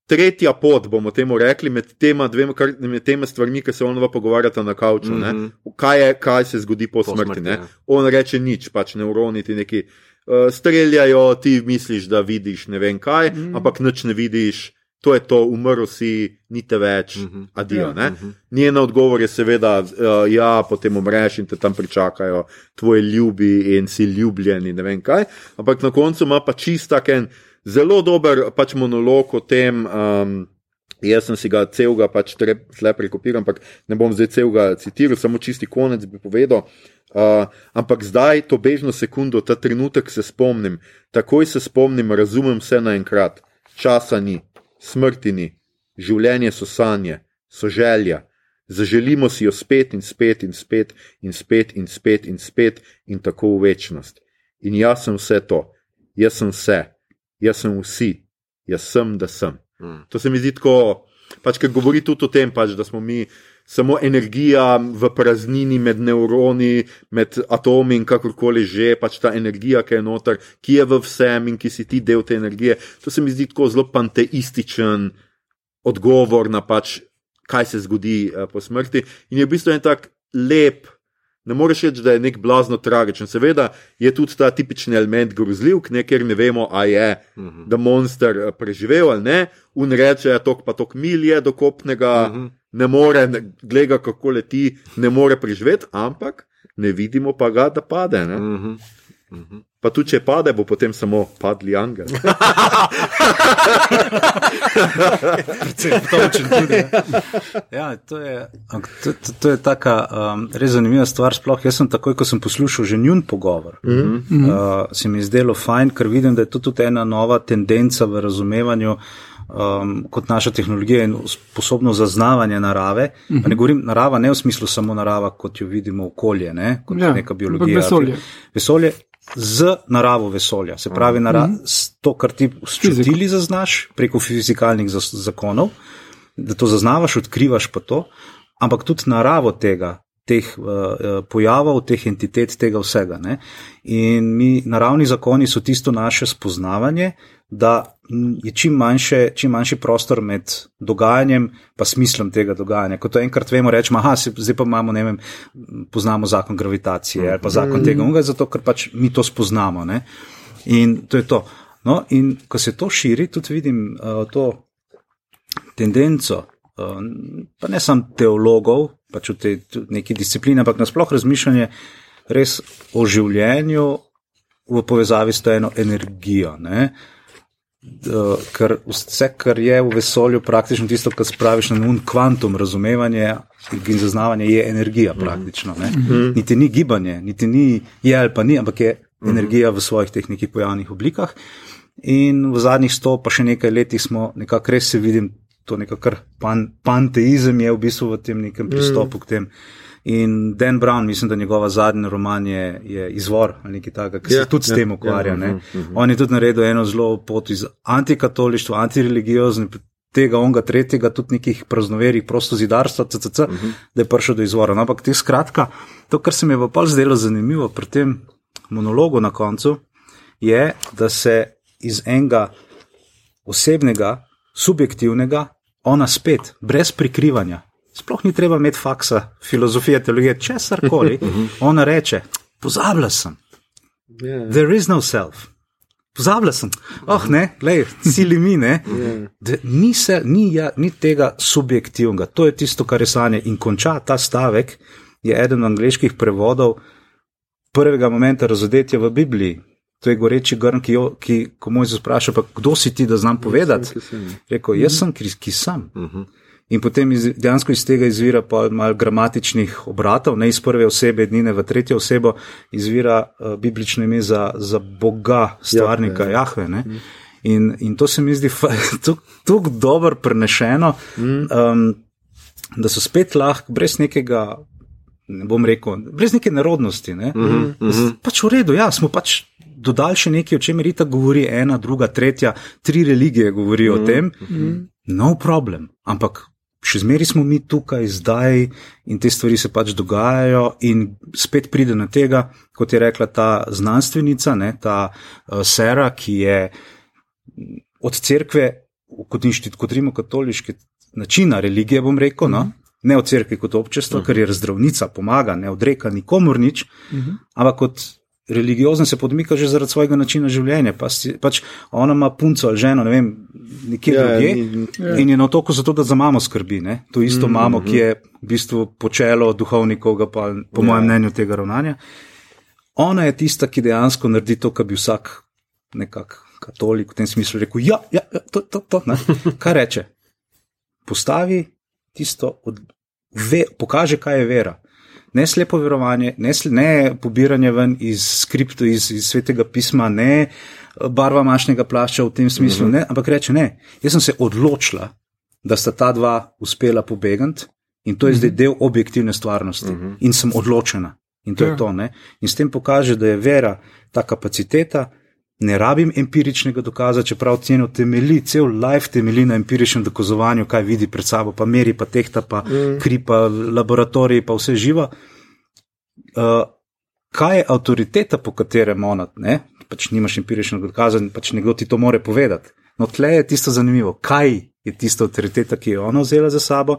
tretja pot, bomo temu rekli, med tema, dvema, kar, med tema stvarmi, ki se onova pogovarjata na kavču. Mm. -hmm. kaj, je, kaj se zgodi po, po smrti? smrti, ja. On reče nič, pač neuroni ti neki uh, streljajo, ti misliš, da vidiš ne vem kaj, mm -hmm. ampak nič ne vidiš. To je to, umrl si, ni te več, mm -hmm. adijo. Ja. Mm -hmm. Njen odgovor je seveda, uh, ja, potem umreš in te tam pričakajo tvoji ljubi in si ljubljen in ne vem kaj. Ampak na koncu ima pa čist tak en zelo dober pač monolog o tem. Um, Jaz sem si ga celega pač tle prekopiral, ampak ne bom zdaj celega citiral, samo čisti konec bi povedal. Uh, ampak zdaj, to bežno sekundo, ta trenutek se spomnim, takoj se spomnim, razumem vse naenkrat. Časa ni, smrti ni, življenje so sanje, so želja. Zaželimo si jo spet in spet in spet in spet in spet in spet in tako v večnost. In jaz sem vse to, jaz sem vse, jaz sem vsi, jaz sem, da sem. Mm. To se mi zdi tako, pač, ker govori tudi o tem, pač, da smo mi samo energija v praznini med nevroni, med atomi in kakorkoli že, pač ta energija, ki je noter, ki je v vsem in ki si ti del te energije. To se mi zdi tako zelo panteističen odgovor na pač, kaj se zgodi uh, po smrti. In je v bistvu en tak lep. Ne moreš reči, da je nek blazno tragičen. Seveda je tudi ta tipični element grozljivk, ne, ker ne vemo, a je uh -huh. da monster eh, preživel ali ne. Un reče, da je tok pa tok milje do kopnega, uh -huh. ne more, gleda kako leti, ne more preživeti, ampak ne vidimo pa ga, da pade. Ne. Mhm. Pa tudi če pade, bo potem samo padli angel. Točen tudi. Ja, to je, ampak to, to, to je taka um, res zanimiva stvar. Sploh jaz sem takoj, ko sem poslušal že njun pogovor, mm -hmm. uh, se mi je zdelo fajn, ker vidim, da je to tudi ena nova tendenca v razumevanju. Um, kot naša tehnologija in sposobnost zaznavanja narave. Mm -hmm. Ne govorim narava, ne v smislu samo narava, kot jo vidimo okolje, ne? kot Ja, neka biologija. vesolje. vesolje z naravo vesolja, se pravi, nara, s to, kar ti s čutili zaznaš preko fizikalnih zakonov, da to zaznavaš, odkrivaš pa to, ampak tudi naravo tega. Teh uh, uh, pojavov, teh entitet, tega vsega. Ne? In mi, naravni zakoni so tisto naše spoznavanje, da je čim, manjše, čim manjši prostor med dogajanjem in smislom tega dogajanja. Ko to enkrat vemo, rečemo, da zdaj pa imamo, ne vem, poznamo zakon gravitacije ali pa zakon tega, unga, zato ker pač mi to spoznamo. Ne? In to je to. No, in ko se to širi, tudi vidim uh, to tendenco, uh, pa ne samo teologov, pač v tej neki disciplini, ampak nasploh razmišljanje res o življenju v povezavi s to eno energijo. Ne? Ker vse, kar je v vesolju, praktično tisto, kar spraviš na un kvantum razumevanje in zaznavanje, je energija. Praktično, mm -hmm. Niti ni gibanje, niti ni je ali pa ni, ampak je energija v svojih teh nekih pojavnih oblikah. In v zadnjih sto, pa še nekaj letih smo nekako res se vidim, to nekakr pan, panteizem je v bistvu v tem nekem pristopu mm. k tem. In Dan Brown, mislim, da njegova zadnja roman je, je izvor ali nekaj takega, ki se yeah, ja, tudi yeah, s ja, tem ukvarja. Yeah, uh -huh, uh -huh. On je tudi naredil eno zelo pot iz antikatolištva, antireligiozne, tega onga tretjega, tudi nekih praznoverih, prosto zidarstva, cc, uh -huh. da je prišel do izvora. No, ampak te skratka, to, kar se mi je pa zdelo zanimivo pri tem monologu na koncu, je, da se iz enega osebnega, subjektivnega, ona spet, brez prikrivanja. Sploh ni treba imeti faksa, filozofije, teologije, česar koli. ona reče: Pozabila sem. Yeah. There is no self. Pozabila sem. Oh, ne, le, sili mi, ne. Yeah. Ni, se, ni, ja, ni tega subjektivnega, to je tisto, kar je sanje. In konča ta stavek, je eden angliških prevodov prvega momenta razodetja v Bibliji. To je goreči grn, ki, jo, ki ko moj zapraša, pa kdo si ti, da znam povedati? Rekl, jaz sem, ki, ki sem. Uh mhm. -huh. In potem iz, dejansko iz tega izvira pa malo gramatičnih obratov, ne iz prve osebe, edine v tretjo osebo, izvira uh, biblično ime za, za Boga, stvarnika Jahve. Jahve uh mhm. in, in to se mi zdi tako dobro prenešeno, um, da so spet lahko brez nekega. Ne bom rekel, brez neke narodnosti. Ne? Uh -huh, uh -huh. Pač v redu, ja, smo pač dodali še nekaj, o čemer Rita govori, ena, druga, tretja, tri religije govorijo mm -hmm. o tem. Mm -hmm. No problem. Ampak še zmeraj smo mi tukaj, zdaj in te stvari se pač dogajajo, in spet pride na tega, kot je rekla ta znanstvenica, ne, ta uh, Sera, ki je od cerkve, kot inštitut, kot rimokatoliški načina religije, bom rekel. No, Ne od crkve kot občestva, uh -huh. ker je zdravnica, pomaga, ne odreka nikomor nič, uh -huh. ampak kot religiozen se podmika že zaradi svojega načina življenja. Pa si, pač ona ima punco ali ženo, ne vem, nekje ja, drugje ja. in je na otoku zato, da za mamo skrbi. Ne? To isto mm, mamo, ki je v bistvu počelo duhovnikov, pa po ja. mojem mnenju tega ravnanja. Ona je tista, ki dejansko naredi to, kar bi vsak nekak katolik v tem smislu rekel. Ja, ja, ja to, to, to. Ne? Kaj reče? Postavi tisto, od, ve, pokaže, kaj je vera ne slepo verovanje, ne, ne pobiranje ven iz skripta, iz, iz svetega pisma, ne barva mašnega plašča v tem smislu, mhm. -huh. ne, ampak reče ne. Jaz sem se odločila, da sta ta dva uspela pobegati in to je uh -huh. zdaj mhm. del objektivne stvarnosti mhm. -huh. in sem odločena. In to ja. je to. Ne? In s tem pokaže, da je vera ta kapaciteta. Ne rabim empiričnega dokaza, čeprav ceno temelji, cel life temelji na empiričnem dokazovanju, kaj vidi pred sabo, pa meri, pa tehta, pa mm. kri, pa laboratoriji, pa vse živo. Uh, kaj je avtoriteta, po katerem ona, ne? pač nimaš empiričnega dokaza, pač nekdo ti to more povedati. No, tle je tisto zanimivo, kaj je tista avtoriteta, ki je ona vzela za sabo.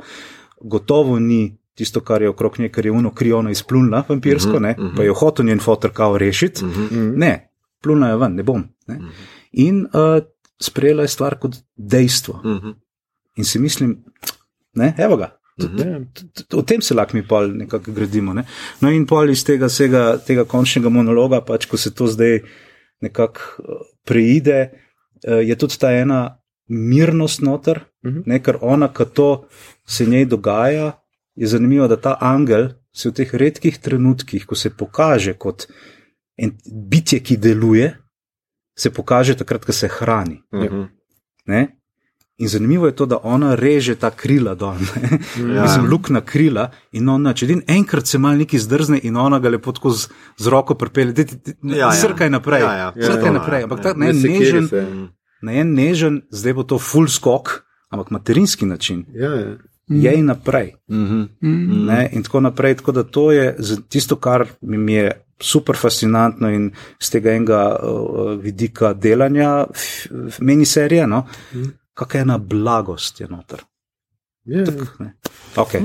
Gotovo ni tisto, kar je okrog nje, kar je uno kriono izplunila, vampirsko, mm -hmm, pa je hotel njen fotor kao rešiti. Mm -hmm. Ne, pluna je ven, ne bom. Ne? Uh mhm. -huh. In uh, sprejela je stvar kot dejstvo. Uh mhm. -huh. In si mislim, ne, evo ga. Mhm. O tem se lahko mi pa nekako gradimo. Ne? No, in pol iz tega, vsega, tega končnega monologa, pač ko se to zdaj nekako uh, preide, uh, je tudi ta ena mirnost noter, uh -huh. ne, ker ona, ki to se njej dogaja, je zanimivo, da ta angel se v teh redkih trenutkih, ko se pokaže kot in bitje, ki deluje, se pokaže takrat, ko se hrani. Uh mhm. -huh. In zanimivo je to, da ona reže ta krila dol, ja. mislim, lukna krila. In ona, če din enkrat se mal neki zdrzne in ona ga lepo tako z, z roko pripelje, da ja, ja. srkaj naprej. Ja, ja. Srkaj ja, naprej. Ampak ta ne, nežen, ne en nežen, zdaj bo to full skok, ampak materinski način. Ja, ja. Je in naprej. Mm -hmm. In tako naprej. Tako da to je tisto, kar mi je super fascinantno in z tega enega uh, vidika delanja, meni serije, no, mm. kakšna ena blagost je noter. Yeah. Ja. Okay,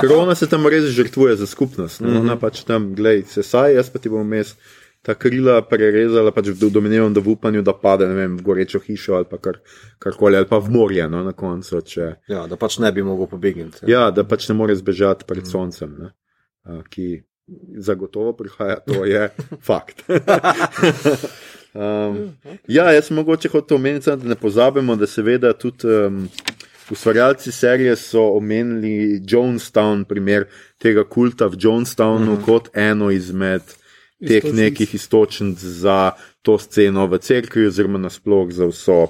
Ker ona se tam res žrtvuje za skupnost. No? Mm -hmm. Ona pač tam, gledaj, se saj, jaz pa ti bom mes ta krila prerezala, pač domnevam, da v upanju, da pade vem, v gorečo hišo ali kar, karkoli, ali pa v morje no, na koncu. Če... Ja, da pač ne bi mogel pobegniti. Ja, da pač ne more zbežati pred mm. soncem, ne, ki zagotovo prihaja, to je fakt. um, ja, jaz mogoče hotel omeniti, da ne pozabimo, da seveda tudi. Um, Ustvarjalci serije so omenili Jonestown, primer tega kulta v Jonestownu, mm. kot eno izmed teh Istočnic. nekih istočnic za to sceno v cerkvi, oziroma nasplošno za vso,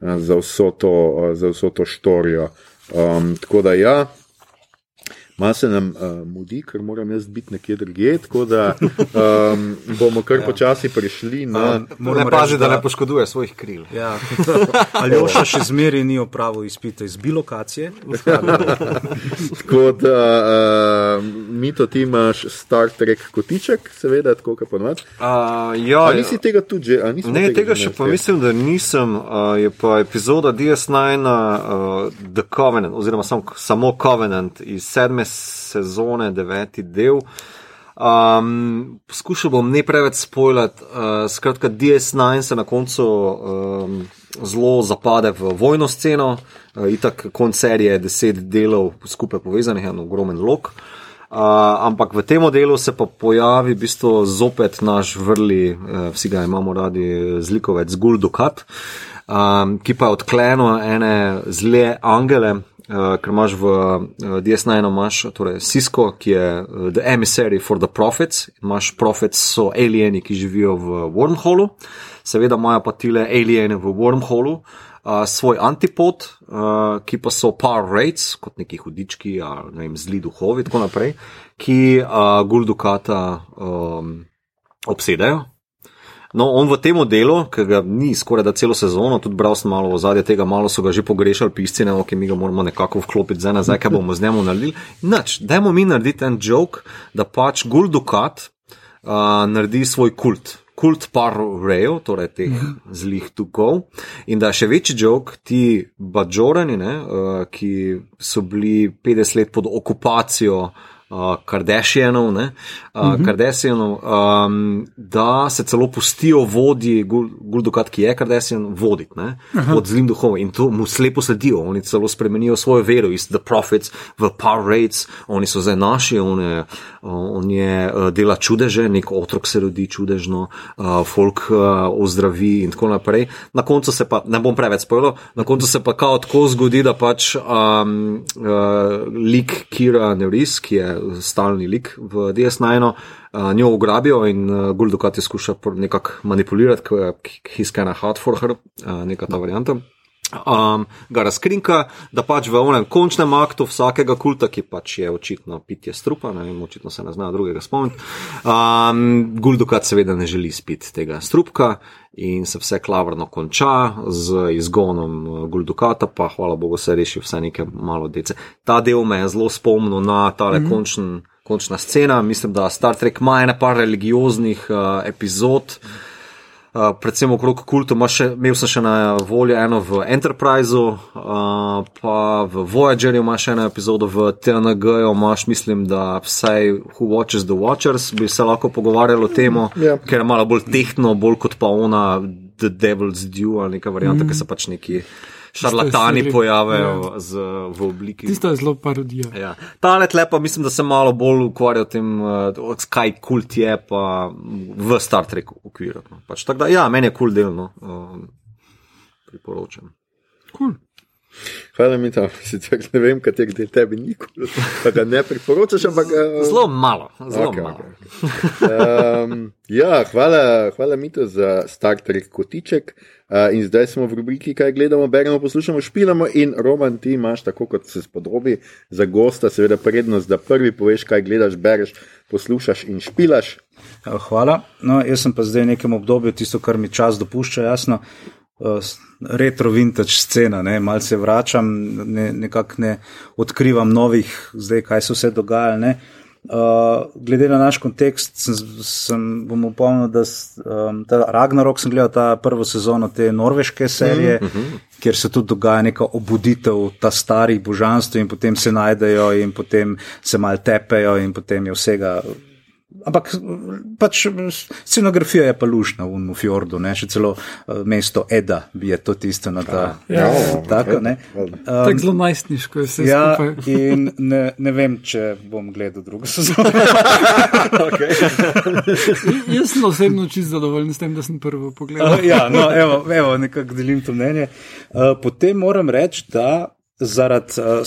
za vso to, za vso to štorijo. Um, tako da ja, Malo se nam uh, mudi, ker moram jaz biti nekje drugje, tako da um, bomo kar ja. počasi prišli na. Ne pazi, da, da ne poškoduje svojih kril. Ja. Ali oša še zmeri ni opravil izpita iz bilokacije? tako da uh, mi to ti imaš Star Trek kotiček, seveda, tako kot ponovadi. Uh, ja, ali si tega tudi že? Ne, tega, tega še pa mislim, da nisem. Uh, je pa epizoda DS9 uh, The Covenant, oziroma sam, samo Covenant iz sedme sezone, deveti del. Um, poskušal bom ne preveč spoilati. Uh, skratka, DS9 se na koncu um, zelo zapade v vojno sceno, uh, itak konc serije deset delov skupaj povezanih, en ogromen lok. Uh, ampak v tem delu se pa pojavi v bistvu zopet naš vrli, uh, vsi ga imamo radi, zlikovec Guldukat, um, ki pa je odklenil ene zle angele, ker imaš v uh, eh, DS9 imaš torej Cisco, ki je uh, the emissary for the prophets, imaš prophets so alieni, ki živijo v wormholu, seveda imajo pa tile alieni v wormholu. Uh, svoj antipod, uh, ki pa so par raids, kot neki hudički, ali ne vem, zli duhovi, tako naprej, ki uh, Guldukata um, obsedajo, No, on v tem delu, ki ga ni skoraj da celo sezono, tudi bral sem malo ozadje tega, malo so ga že pogrešali pisci, ne, ki mi ga moramo nekako vklopiti zdaj nazaj, kaj bomo z njim naredili. Noč, dajmo mi narediti en joke, da pač Gul Dukat uh, naredi svoj kult. Kult par rejev, torej teh zlih tukov, in da še večji jok, ti bažorani, ki so bili 50 let pod okupacijo uh, uh, Kardashianov, ne, uh, uh -huh. Kardashianov um, da se celo pustijo vodji, Guldukat, ki je Kardashian, voditi pod zlim duhom in to mu slepo sledijo. Oni celo spremenijo svojo vero iz The Prophets v Power Rates, oni so zdaj naši, on je, on je dela čudeže, nek otrok se rodi čudežno, uh, folk uh, ozdravi in tako naprej. Na koncu se pa, ne bom preveč spojil, na koncu se pa kao tako zgodi, da pač um, uh, lik Kira Neuris, ki je stalni lik v DS9, uh, njo ugrabijo in uh, Guldukat je skuša nekako manipulirati, ker je hard for her, uh, neka ta varianta. Um, ga razkrinka, da pač v onem končnem aktu vsakega kulta, ki pač je očitno pitje strupa, ne vem, očitno se ne zna drugega spomniti, um, Guldukat seveda ne želi spiti tega strupka in se vse klavrno konča z izgonom Guldukata, pa hvala Bogu se reši vse neke malo dece. Ta del me je zelo spomnil na tale mm -hmm. končen, končna scena, mislim, da Star Trek ima ene par religioznih uh, epizod. Mm -hmm. Uh, predvsem okrog kultu, še, imel sem še na voljo eno v Enterpriseu, uh, pa v Voyagerju imaš eno epizodo, v TNG-ju imaš, mislim, da vsaj Who Watches the Watchers bi se lahko pogovarjali o tem, yeah. Ja. ker je malo bolj tehtno, bolj kot pa ona The Devil's Due ali neka varianta, mm. ki se pač neki šarlatani pojavijo ja. z, v obliki. Tisto je zelo parodija. Ja. Ta let lepa, mislim, da se malo bolj ukvarja s tem, uh, kaj kult je, pa v Star Treku ukvirja. No. Pač, da, ja, meni je kul cool delno, uh, priporočam. Cool. Hvala mi tam, sicer ne vem, kater del tebi nikoli, pa ga ne priporočaš, ampak. Uh, zelo malo, zelo okay, malo. Okay. Um, ja, hvala, hvala mi to za Star Trek kotiček. Uh, in zdaj smo v rubriki, kaj gledamo, beremo, poslušamo, špilamo. In Roman, ti imaš, tako kot se spodobi, za gosta, seveda prednost, da prvi poveš, kaj gledaš, bereš, poslušaš in špilaš. Ja, hvala. No, jaz sem pa zdaj v nekem obdobju, tisto, kar mi čas dopušča, jasno. Uh, retro vintage scena, ne, malo se vračam, ne, nekako ne odkrivam novih, zdaj kaj se vse dogaja. Ne. Uh, glede na naš kontekst, sem, sem bom upomnil, da um, Ragnarok sem gledal ta prvo sezono te norveške serije, mm -hmm. kjer se tudi dogaja neka obuditev ta starih božanstv in potem se najdejo in potem se mal tepejo in potem je vsega Ampak pač scenografija je pa lušna v Mufjordu, ne še celo uh, mesto Eda je to tisto na ta. Ja. Tako, ne. Um, Tako zelo najstniško je vse Ja, skupaj. in ne, ne vem, če bom gledal drugo sezono. Jaz sem osebno čist zadovoljen s tem, da sem prvo pogledal. ja, no, evo, evo nekako delim to mnenje. Uh, potem moram reči, da. Zaradi uh,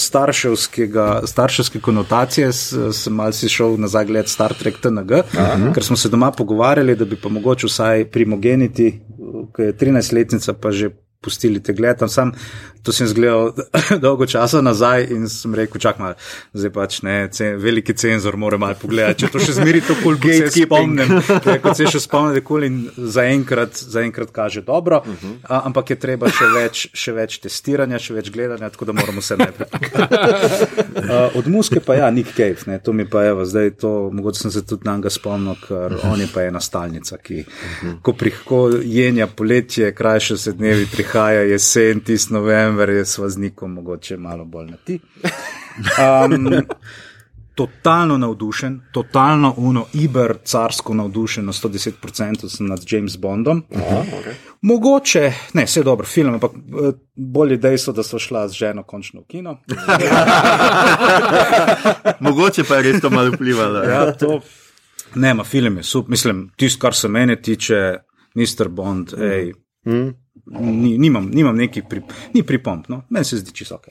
starševske konotacije sem malce šel nazaj gledati Star Trek TNG, Aha. ker smo se doma pogovarjali, da bi pa mogoče vsaj primogeniti, ki je 13-letnica, pa že pustili te gledati. Sam to sem zgledal dolgo časa nazaj in sem rekel, čak malo, zdaj pač ne, cen, veliki cenzor mora malo pogledati, če to še zmeri to kul, kot se spomnim. Ja, kot se še spomnim, kul in zaenkrat, zaenkrat kaže dobro, uh -huh. a, ampak je treba še več, še več testiranja, še več gledanja, tako da moramo vse najprej. Uh, od muske pa ja, Nick Cave, ne, to mi pa je, zdaj to, mogoče sem se tudi na njega spomnil, ker on je pa ena stalnica, ki, ko, pri, ko jenja poletje, krajše se dnevi, prihaja jesen, tis november, je s vaznikom mogoče malo bolj na ti. Um, Totalno navdušen, totalno uno, iber, carsko navdušen, na 110% sem nad James Bondom. Aha, okay. Mogoče, ne, vse dobro, film, ampak eh, bolje dejstvo, da so šla z ženo končno v kino. Mogoče pa je res to malo vplivalo. Ja, to, ne, ma film je super. Mislim, tisto, kar se mene tiče, Mr. Bond, ej, Mm. Ni, nimam, nimam nekih pri, ni pripomp, no, meni se zdi čisto ok.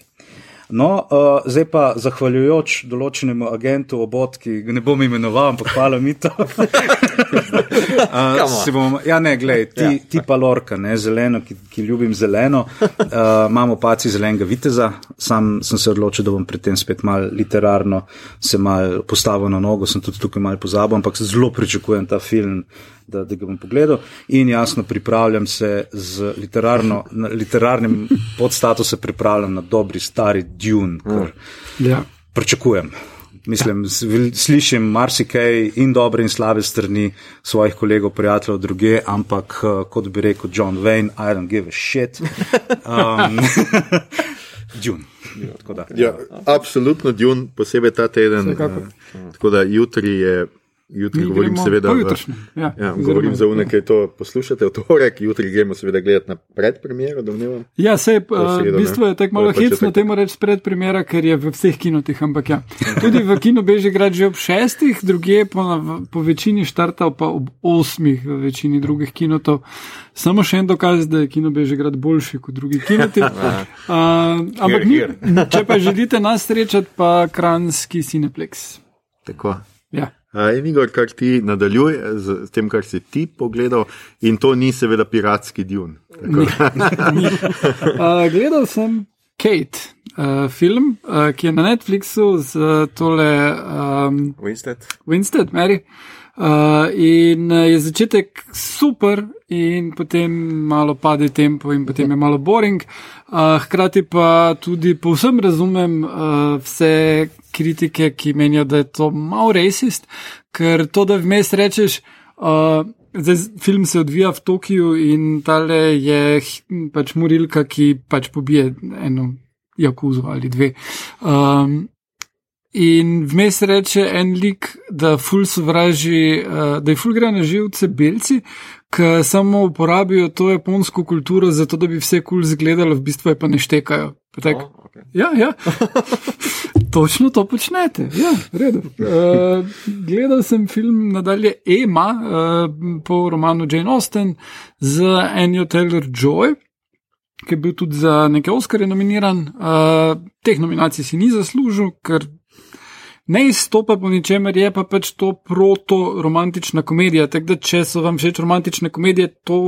No, uh, zdaj pa zahvaljujoč določenemu agentu obot, ki ga ne bom imenoval, ampak hvala mi to. uh, bom, ja, ne, glej, ti, ti pa lorka, ne, zeleno, ki, ki ljubim zeleno, uh, imamo paci zelenega viteza, sam sem se odločil, da bom pri tem spet mal literarno se mal postavil na nogo, sem tudi tukaj mal pozabil, ampak zelo pričakujem ta film, da, da ga bom pogledal in jasno pripravljam se z literarno, na literarnim podstatusom, pripravljam na dobri stari Dune, kar Ja. pričakujem. Mislim, slišim marsikaj in dobre in slabe strani svojih kolegov, prijateljev druge, ampak eh, kot bi rekel John Wayne, I don't give a shit. Um, Dune. Tako da. Ja, absolutno, Dune, posebej ta teden. Vsekakor. eh, Tako da jutri je, jutri Mi govorim seveda. v- pojutrišnjem, ja, Ja, govorim za une, ki to poslušate v torek, jutri gremo seveda gledati na predpremiero, domnevam. Ja, To je v bistvu ne? je tako malo hecno tako. temu reči pred premjera, ker je v vseh kinotih, ampak ja. Tudi v kinu Bežigrad že ob šestih, druge po, po večini štartal pa ob osmih v večini drugih kinotov. Samo še en dokaz, da je kino Bežigrad boljši kot drugi kinoti. Uh, ampak ni, če pa želite nas srečati, pa kranski Cineplex. Tako. Ja. A, In Igor, kar ti nadaljuje z s tem, kar si ti pogledal, in to ni seveda piratski Dune. Uh, gledal sem Kate, uh, film, uh, ki je na Netflixu z uh, tole um, Winstead. Winstead, Mary. Uh, in uh, je začetek super, in potem malo pade tempo, in potem je malo boring. Uh, hkrati pa tudi povsem razumem uh, vse kritike, ki menijo, da je to malo racist, ker to, da vmes rečeš. Uh, Zdaj, film se odvija v Tokiu in tale je pač morilka, ki pač pobije eno jakuzo ali dve. Um, In vmes reče en lik, da, ful sovraži, uh, da je ful gre na živce belci, ki samo uporabijo to japonsko kulturo, zato da bi vse kul cool zgledalo, v bistvu pa ne štekajo. Pa Tak, Oh, okay. Ja, ja. Točno to počnete. Ja, redu. Uh, gledal sem film nadalje Ema uh, po romanu Jane Austen z Anjo Taylor Joy, ki je bil tudi za neke Oscarje nominiran. Uh, teh nominacij si ni zaslužil, ker ne izstopa po ničemer, je pa pač to proto-romantična komedija. Tako da, če so vam všeč romantične komedije, to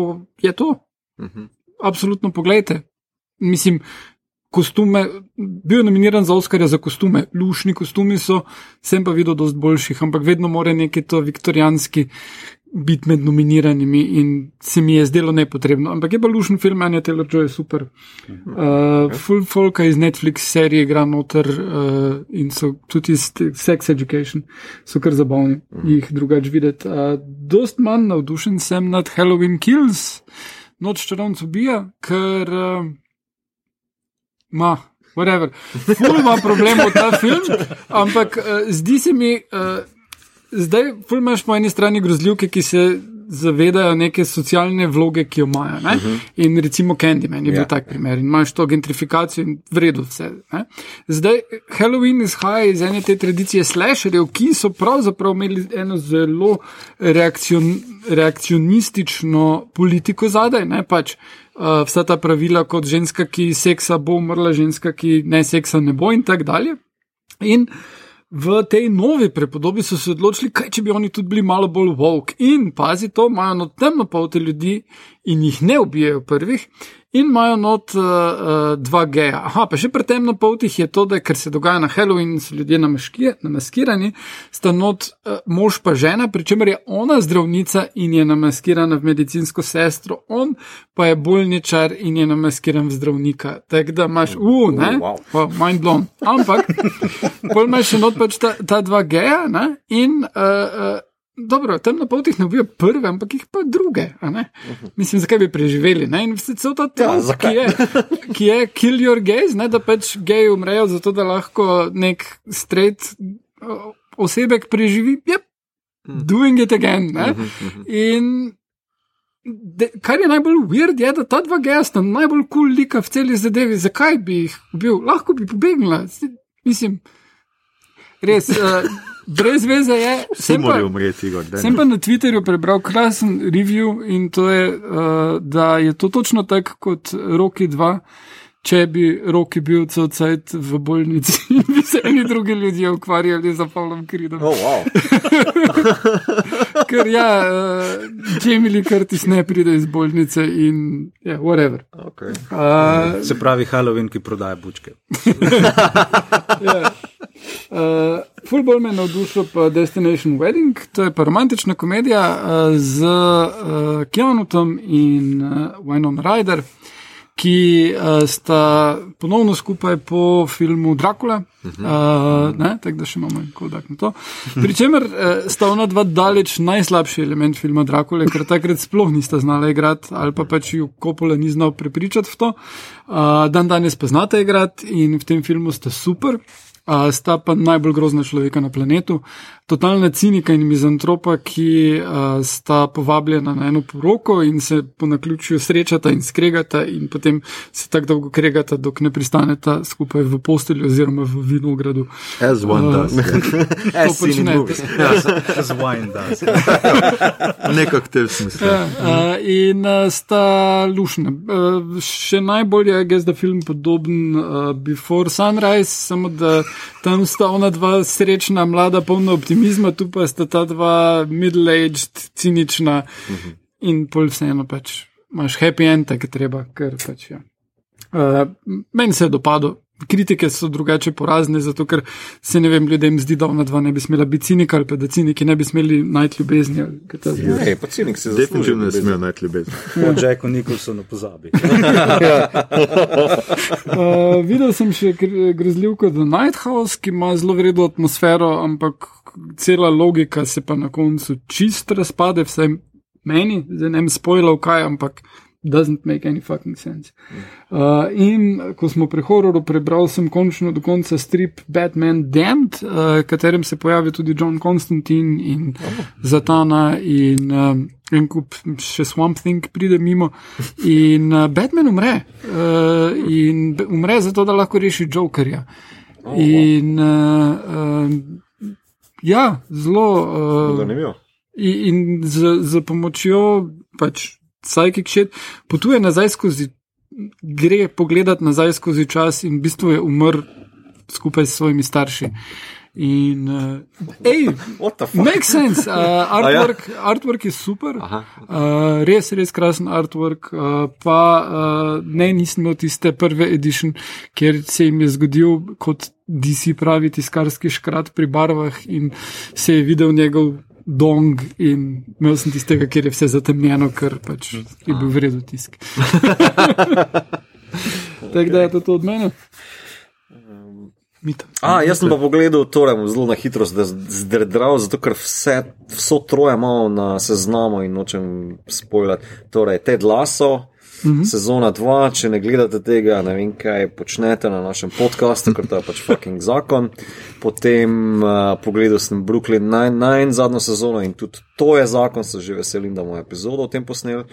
je to. Mhm. Absolutno pogledajte. Mislim, kostume, bil je nominiran za Oscarja za kostume, lušni kostumi so, sem pa videl dosti boljših, ampak vedno more neki to viktorijanski biti med nominiranimi in se mi je zdelo nepotrebno. Ampak je pa lušen film, Anja Taylor Joy je super. Uh, full folka iz Netflix serije igra noter uh, in so tudi iz Sex Education, so kar zabavni jih drugače videti. Uh, dost manj navdušen sem nad Halloween Kills, noč čarovnic ubija, ker uh, ma. Whatever. Ful ima problemov ta film, ampak uh, zdi se mi, uh, zdaj, imaš po eni strani grozljivke, ki se zavedajo neke socialne vloge, ki jo imajo. Uh -huh. In recimo Candyman je bil Ja. tak primer in imaš to gentrifikacijo in vredo vse. Ne? Zdaj, Halloween izhaja iz ene te tradicije slasherjev, ki so pravzaprav imeli eno zelo reakcion, reakcionistično politiko zadaj. Ne? Pač, uh, vsa ta pravila, kot ženska, ki seksa bo umrla, ženska, ki ne seksa ne bo in tako dalje. In v tej novi prepodobi so se odločili, kaj če bi oni tudi bili malo bolj woke. In pazi to, imajo temno polte ljudi in jih ne ubijajo prvih. In imajo not uh, uh, dva geja. Aha, pa še pri temno poltih je to, da ker se dogaja na Halloween, so ljudje namaskirani, sta not uh, mož pa žena, pri čemer je ona zdravnica in je namaskirana v medicinsko sestro, on pa je bolničar in je namaskiran v zdravnika. Tako da imaš, uh, ne, wow. wow, mind blown. Ampak, pol imaš še not pač ta, ta dva geja ne? in. Uh, uh, Dobro, tam na potih ne ubijo prve, ampak jih pa druge. a ne? Mislim, zakaj bi preživeli. Ne? In vse ta trend, zakaj? ki, je, ki je kill your gays, ne? da pač geji umrejo, zato da lahko nek straight osebek preživi. Yep, doing it again. Ne? In de, kar je najbolj weird, je, da ta dva geja sta najbolj kul cool lika v celi zadevi. Zakaj bi jih ubil? Lahko bi pobegnila. Mislim, res. Uh, Brez veze je, Vsi sem pa, morajo umreti, Igor. sem ne. pa na Twitterju prebral krasen review in to je, uh, da je to točno tako kot Roki 2, če bi Roki bil cel cajt v bolnici in bi se eni drugi ljudje ukvarjali z Pavlom Kridom. Oh, wow. Ker ja, uh, Jamie Lee Curtis ne pride iz bolnice in ja, yeah, whatever. okay. Uh, Se pravi Halloween, ki prodaja bučke. Ja. Uh, Fulbol me je navdušil pa Destination Wedding, to je pa romantična komedija uh, z uh, Keanutom in uh, Wynon Ryder, ki uh, sta ponovno skupaj po filmu Dracula, uh, ne, tako da še imamo en kodak na to. Pričemer uh, sta ona dva daleč najslabši element filma Dracula, ker takrat sploh nista znala igrati ali pa pač ju Coppola ni znal prepričati v to. Uh, dan danes pa znate igrati in v tem filmu sta super. Uh, sta pa najbolj grozna človeka na planetu, totalna cinika in mizantropa, ki uh, sta povabljena na eno poroko in se po naključju srečata in skregata, in potem se tako dolgo kregata, dok ne pristaneta skupaj v postelji oziroma v vinogradu. As one Uh, does. To počnete. Z wine does. Nekako te v smislu. Ja, uh, in uh, sta lušne. Uh, še najbolj je, gez, da film podoben uh, Before Sunrise, samo da tam sta ona dva srečna, mlada, polna optimizma, tu pa sta ta dva middle-aged, cinična in pol vseeno pač imaš happy end, je treba, ker pač ja. Uh, meni se je dopadlo. Kritike so drugače porazne, zato ker se ne vem, ljudem zdi, da ona dva ne bi smela biti cinika ali pa da ciniki ne bi smeli najti ljubezni. Hey, pa cinik si Definitivno ne zasluži. smejo najti ljubezni. O Jacku Nicholsonu pozabi. Uh, videl sem še gr- grozljivko The Night House, ki ima zelo vredno atmosfero, ampak cela logika se pa na koncu čist razpade, vsaj meni, zdaj ne vem spoilov kaj, ampak doesn't make any fucking sense. Uh, in ko smo pri hororu prebral, sem končno do konca strip Batman Damned, uh, katerem se pojavi tudi John Constantine in Zatana in um, en kup še Swamp Thing pride mimo. In uh, Batman umre. Uh, in umre zato, da lahko reši Jokerja. In uh, uh, ja, zelo. Uh, Zanimivo. in, in z, z pomočjo pač psychic shit potuje nazaj skozi, gre pogledat nazaj skozi čas in v bistvu je umrl skupaj s svojimi starši. In, uh, hej, What the fuck? makes sense. Uh, artwork, ja. artwork je super, Aha. uh, res, res krasen artwork. Uh, pa uh, ne, nisem imel tiste prve edition, kjer se jim je zgodil, kot DC pravi, tiskarski škrat pri barvah in se je videl njegov dong in imel sem tistega, kjer je vse zatemnjeno, ker pač je bil vreden tisk. Tako da je to, to od mene. Mita. A, jaz sem pa pogledal, torej zelo na hitro zdrdral, zato ker vse, vso troje imamo na seznamu in nočem spoilati. Torej, Ted Lasso, -hmm. sezona 2, če ne gledate tega, ne vem, kaj počnete na našem podkastu, ker to je pač fucking zakon. Potem uh, pogledal sem Brooklyn Nine-Nine zadnjo sezono in tudi to je zakon, se že veselim, da bomo epizodo o tem posneli.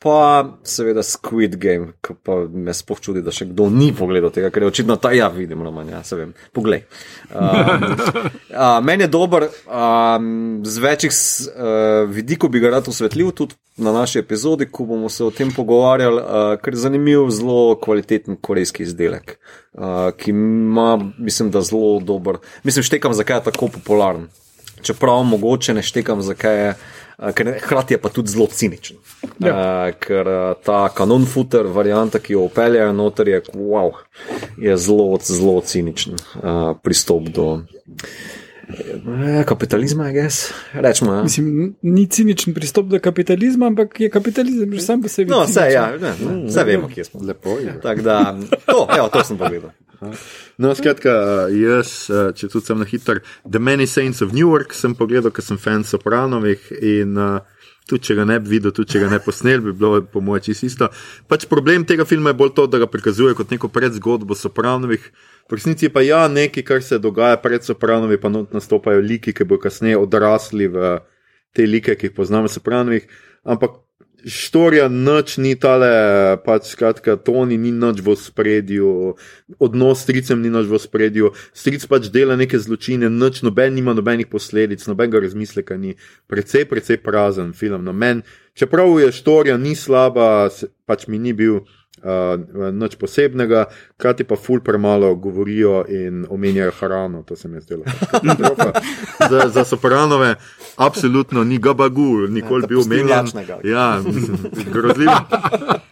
Pa seveda Squid Game, ki pa me spoh čudi, da še kdo ni pogledal tega, ker je očitno ta ja, vidim, no, ja, se vem. Poglej. Um, uh, meni je dober, um, z večjih uh, vidikov bi ga rad osvetlil tudi na naši epizodi, ko bomo se o tem pogovarjali, uh, ker je zanimiv, zelo kvaliteten korejski izdelek, uh, ki ima, mislim, da zelo dober. Mislim, štekam, zakaj je tako popularen. Čeprav mogoče ne štekam, zakaj je. Eh, ker hkrati je pa tudi zelo ciničen. Ja. Uh, ker uh, ta kanon footer, varianta, ki jo upeljajo noter, je, wow, je zelo, zelo ciničen uh, pristop do. Kapitalizma, je gess. Rečemo. Ja. Mislim, ni ciničen pristop do kapitalizma, ampak je kapitalizem že sam po sebi. No, vse, ja, ne, ne, vse vemo, kje smo. Lepo je. Tako da, to, evo, to sem povedal. No, skratka, jaz, če tudi sem na hiter, The Many Saints of Newark sem pogledal, ker sem fan Sopranovih in uh, tudi če ga ne bi videl, tudi če ga ne posnel, bi bilo po mojem čisto isto. Pač problem tega filma je bolj to, da ga prikazuje kot neko predzgodbo Sopranovih. V resnici pa ja, nekaj, kar se dogaja pred Sopranovi, pa nastopajo liki, ki bodo kasneje odrasli v te like, ki jih poznamo Sopranovih. Ampak Štorija noč ni tale, pač skratka, Toni ni noč v spredju, odnos s stricem ni noč v spredju, stric pač dela neke zločine, noč noben nima nobenih posledic, nobenega razmisleka ni, precej, precej prazen film. No, men, čeprav je štorija ni slaba, pač mi ni bil uh, nič posebnega, krati pa ful premalo govorijo in omenjajo hrano, to se mi je zdelo. za, za sopranove, absolutno ni gabagu, nikoli ja, bil omenjen. Ja, grozljivo.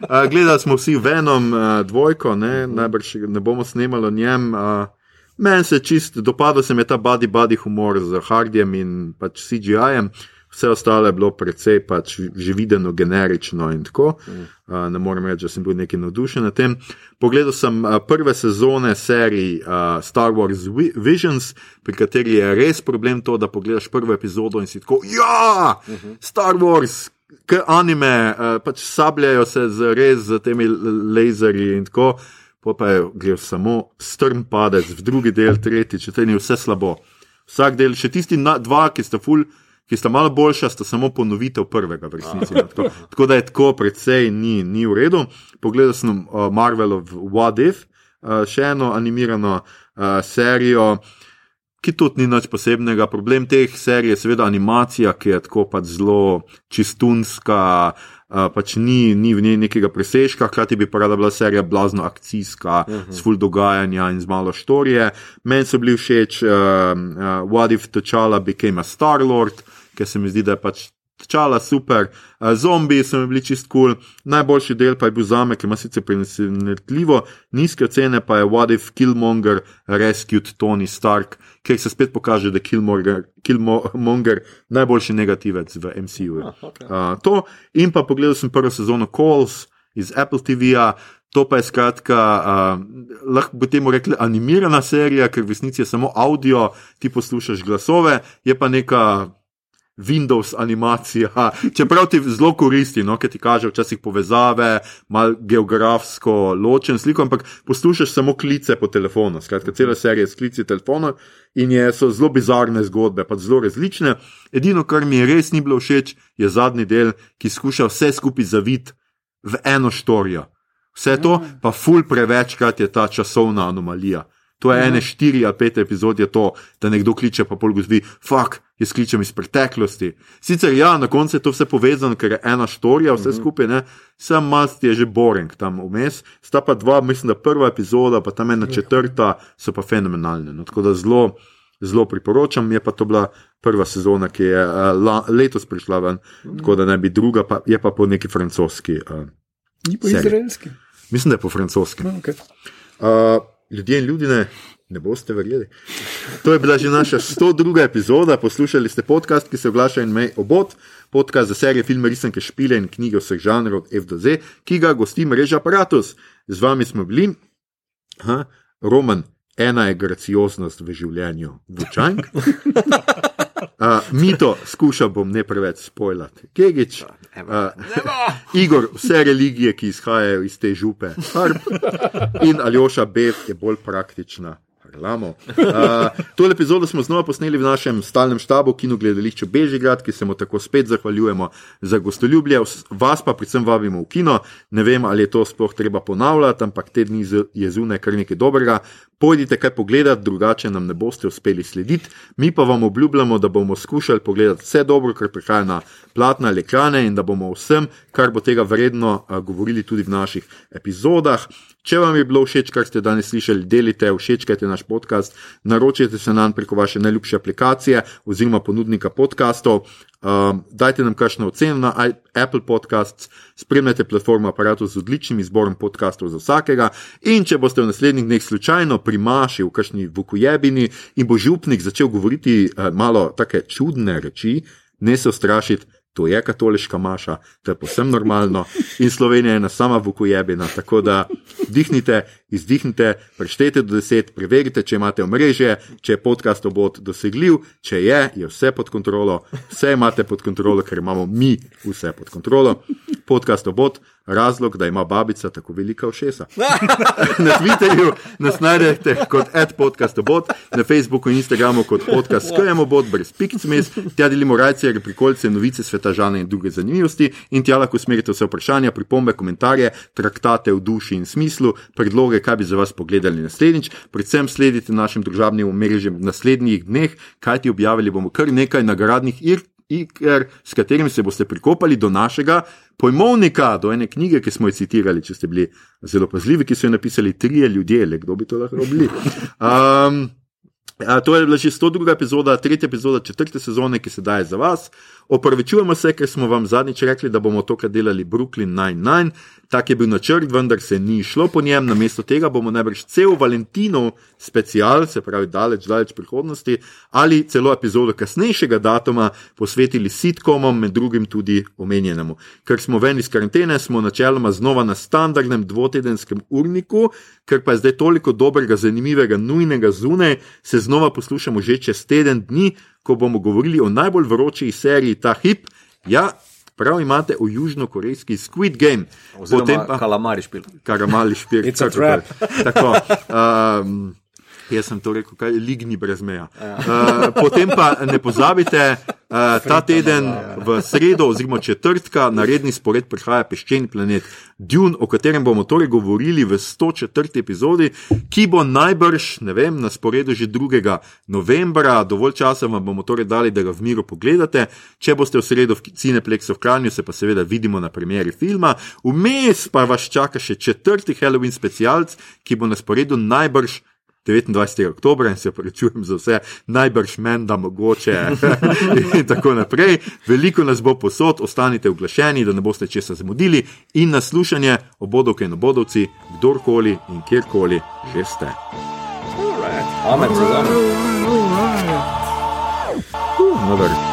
Uh, gledali smo vsi Venom uh, dvojko, ne, najbrž ne bomo snemali o njem. Uh, Meni se čist dopadal, se mi je ta body body humor z Hardijem in pač CGI-jem. Uh, vse ostalo je bilo precej pač že videno, generično in tako. Mm. Uh, ne morem reči, da sem bil neki navdušen nad tem. Pogledal sem uh, prve sezone serije uh, Star Wars Visions, pri kateri je res problem to, da pogledaš prvo epizodo in si tako, ja, mm -hmm. Star Wars. Ker anime, uh, pač sabljajo se z res z temi laserji in tako, pa je gre samo strm padec, v drugi del, tretji, četrti, vse slabo. Vsak del, še tisti na, dva, ki sta full ki sta malo boljša, sta samo ponovitev prvega, v resnici. No, tako, tako da je tako, predvsej ni, ni v redu. Pogledal sem uh, Marvelov What If, uh, še eno animirano uh, serijo. Ki tudi ni nič posebnega. Problem teh serij je seveda animacija, ki je tako pač zelo čistunska, pač ni, ni v njej nekega presežka, hkrati bi pa rada bila serija blazno akcijska, uh -huh. s full dogajanja in z malo štorije. Meni so bili všeč uh, uh, What if T'Challa became a Star Lord, uh, ker se mi zdi, da je pač čala super. Zombiji so mi bili čist kul, cool. najboljši del pa je bil zame, ki ima sicer prenesljivo nizke cene, pa je What if Killmonger rescued Tony Stark, ker se spet pokaže, da je Killmonger, Killmonger najboljši negativec v MCU. Uh, okay. uh, to in pa pogledal sem prvo sezono Calls iz Apple TV-ja. To pa je skratka, uh, lahko bi temu rekli, animirana serija, ker v resnici je samo audio, ti poslušaš glasove, je pa neka Windows animacija, čeprav ti zelo koristi, no, ker ti kaže včasih povezave, malo geografsko ločen sliko, ampak poslušaš samo klice po telefonu. Skratka, cela serija s klici telefona in je, so zelo bizarne zgodbe, pa zelo različne. Edino, kar mi je res ni bilo všeč, je zadnji del, ki skuša vse skupaj zaviti v eno štorijo. Vse to pa ful prevečkrat je ta časovna anomalija. To je ene štiri ali pet epizod, je to, da nekdo kliče, pa pol gozbi, fuck, jaz kličem iz preteklosti. Sicer ja, na koncu je to vse povezano, ker je ena štorija, vse skupaj, ne, sam mast je že boring tam vmes, sta pa dva, mislim, da prva epizoda, pa tam ena četrta, so pa fenomenalne. No, tako da zelo, zelo priporočam, je pa to bila prva sezona, ki je uh, la, letos prišla ven, tako da ne bi druga, pa je pa po neki francoski. Uh, Ni po izraelski. Mislim, da je po francoski. No, okay. uh, ljudje in ljudje, ne boste verjeli. To je bila že naša 102. epizoda. Poslušali ste podcast, ki se oglaša in mej obot, podcast za serije filme, risanke, špile in knjige vseh žanrov od F do Z, ki ga gosti mreža Apparatus. Z vami smo bili, ha, Roman, ena je gracioznost v življenju, Vučank. Uh, Mito, skušal bom ne preveč spojljati. Kegič, uh, Igor, vse religije, ki izhajajo iz te župe, Harp. In Aljoša Bev je bolj praktična. Uh, tole epizodo smo znova posneli v našem stalnem štabu, kino gledališču Bežigrad, ki se mu tako spet zahvaljujemo za gostoljubje. Vas pa predvsem vabimo v kino. Ne vem, ali je to sploh treba ponavljati, ampak te dni je zunaj kar nekaj dobrega. Pojdite kaj pogledati, drugače nam ne boste uspeli slediti. Mi pa vam obljubljamo, da bomo skušali pogledati vse dobro, kar prihaja na platna ali ekrane in da bomo vsem, kar bo tega vredno, govorili tudi v naših epizodah. Če vam je bilo všeč, kar ste danes slišali, delite, všečkajte naš podcast, naročite se nam preko vaše najljubše aplikacije oziroma ponudnika podkastov. Um, dajte nam kakšno oceno na Apple Podcasts, spremljajte platformo aparatu z odličnim izborom podkastov za vsakega. In če boste v naslednjih dneh slučajno primašili v kakšni vukujebini in bo župnik začel govoriti uh, malo take čudne reči, ne se ustrašiti to je katoliška maša, to je posebno normalno in Slovenija je ena sama vukujebina. Tako da dihnite, izdihnite, preštejte do deset, preverite, če imate omrežje, če je podcast obot dosegljiv, če je, je vse pod kontrolo, vse imate pod kontrolo, ker imamo mi vse pod kontrolo. Podcast obot razlog, da ima babica tako velika ušesa. na Twitterju nas najdete kot adpodcastobot, na Facebooku in Instagramu kot podcast skajamobot, brez pikcmes, tja delimo rajce, reprikolce, novice sveta žane in druge zanimivosti in tja lahko usmerite vse vprašanja, pripombe, komentarje, traktate v duši in smislu, predloge, kaj bi za vas pogledali naslednjič. Predvsem sledite našim družabnim omrežjem v naslednjih dneh, kajti objavili bomo kar nekaj nagradnih iger, s katerimi se boste prikopali do našega pojmovnika, do ene knjige, ki smo jo citirali, če ste bili zelo pazljivi, ki so jo napisali trije ljudje, le kdo bi to lahko bili. Um, to je bila že 102. epizoda, tretja epizoda četrte sezone, ki se daje za vas. Opravičujemo se, ker smo vam zadnjič rekli, da bomo tokrat delali Brooklyn 9-9. Tak je bil načrt, vendar se ni šlo po njem. Namesto tega bomo najbrž cel Valentinov special, se pravi daleč, daleč prihodnosti, ali celo epizodo kasnejšega datuma posvetili sitkomom, med drugim tudi omenjenemu. Ker smo ven iz karantene, smo načeloma znova na standardnem dvotedenskem urniku, ker pa je zdaj toliko dobrega, zanimivega, nujnega zunaj, se znova poslušamo že čez teden dni, ko bomo govorili o najbolj vroči seriji ta hip. Ja, prav imate v južnokorejski Squid Game, potem pa kalamari špil. Kalamari špil. Tako. Um, Jaz sem to rekel, kaj je ligni brez meja. Uh, potem pa ne pozabite, uh, ta teden v sredo oziroma četrtka na redni spored prihaja peščeni planet Dune, o katerem bomo torej govorili v 104. epizodi, ki bo najbrž, ne vem, na sporedu že 2. novembra. Dovolj časa vam bomo torej dali, da ga v miru pogledate. Če boste v sredo v Cineplexu v Kranju, se pa seveda vidimo na premjeri filma. Vmes pa vas čaka še četrti Halloween specialc, ki bo na sporedu najbrž. 29. oktober in se prečujem za vse, najbrž men, da mogoče. in tako naprej. Veliko nas bo posod, ostanite oglašeni, da ne boste česa zamudili in naslušanje obodovke in obodovci, kdorkoli in kjerkoli že ste. Amen, za nami. Uh,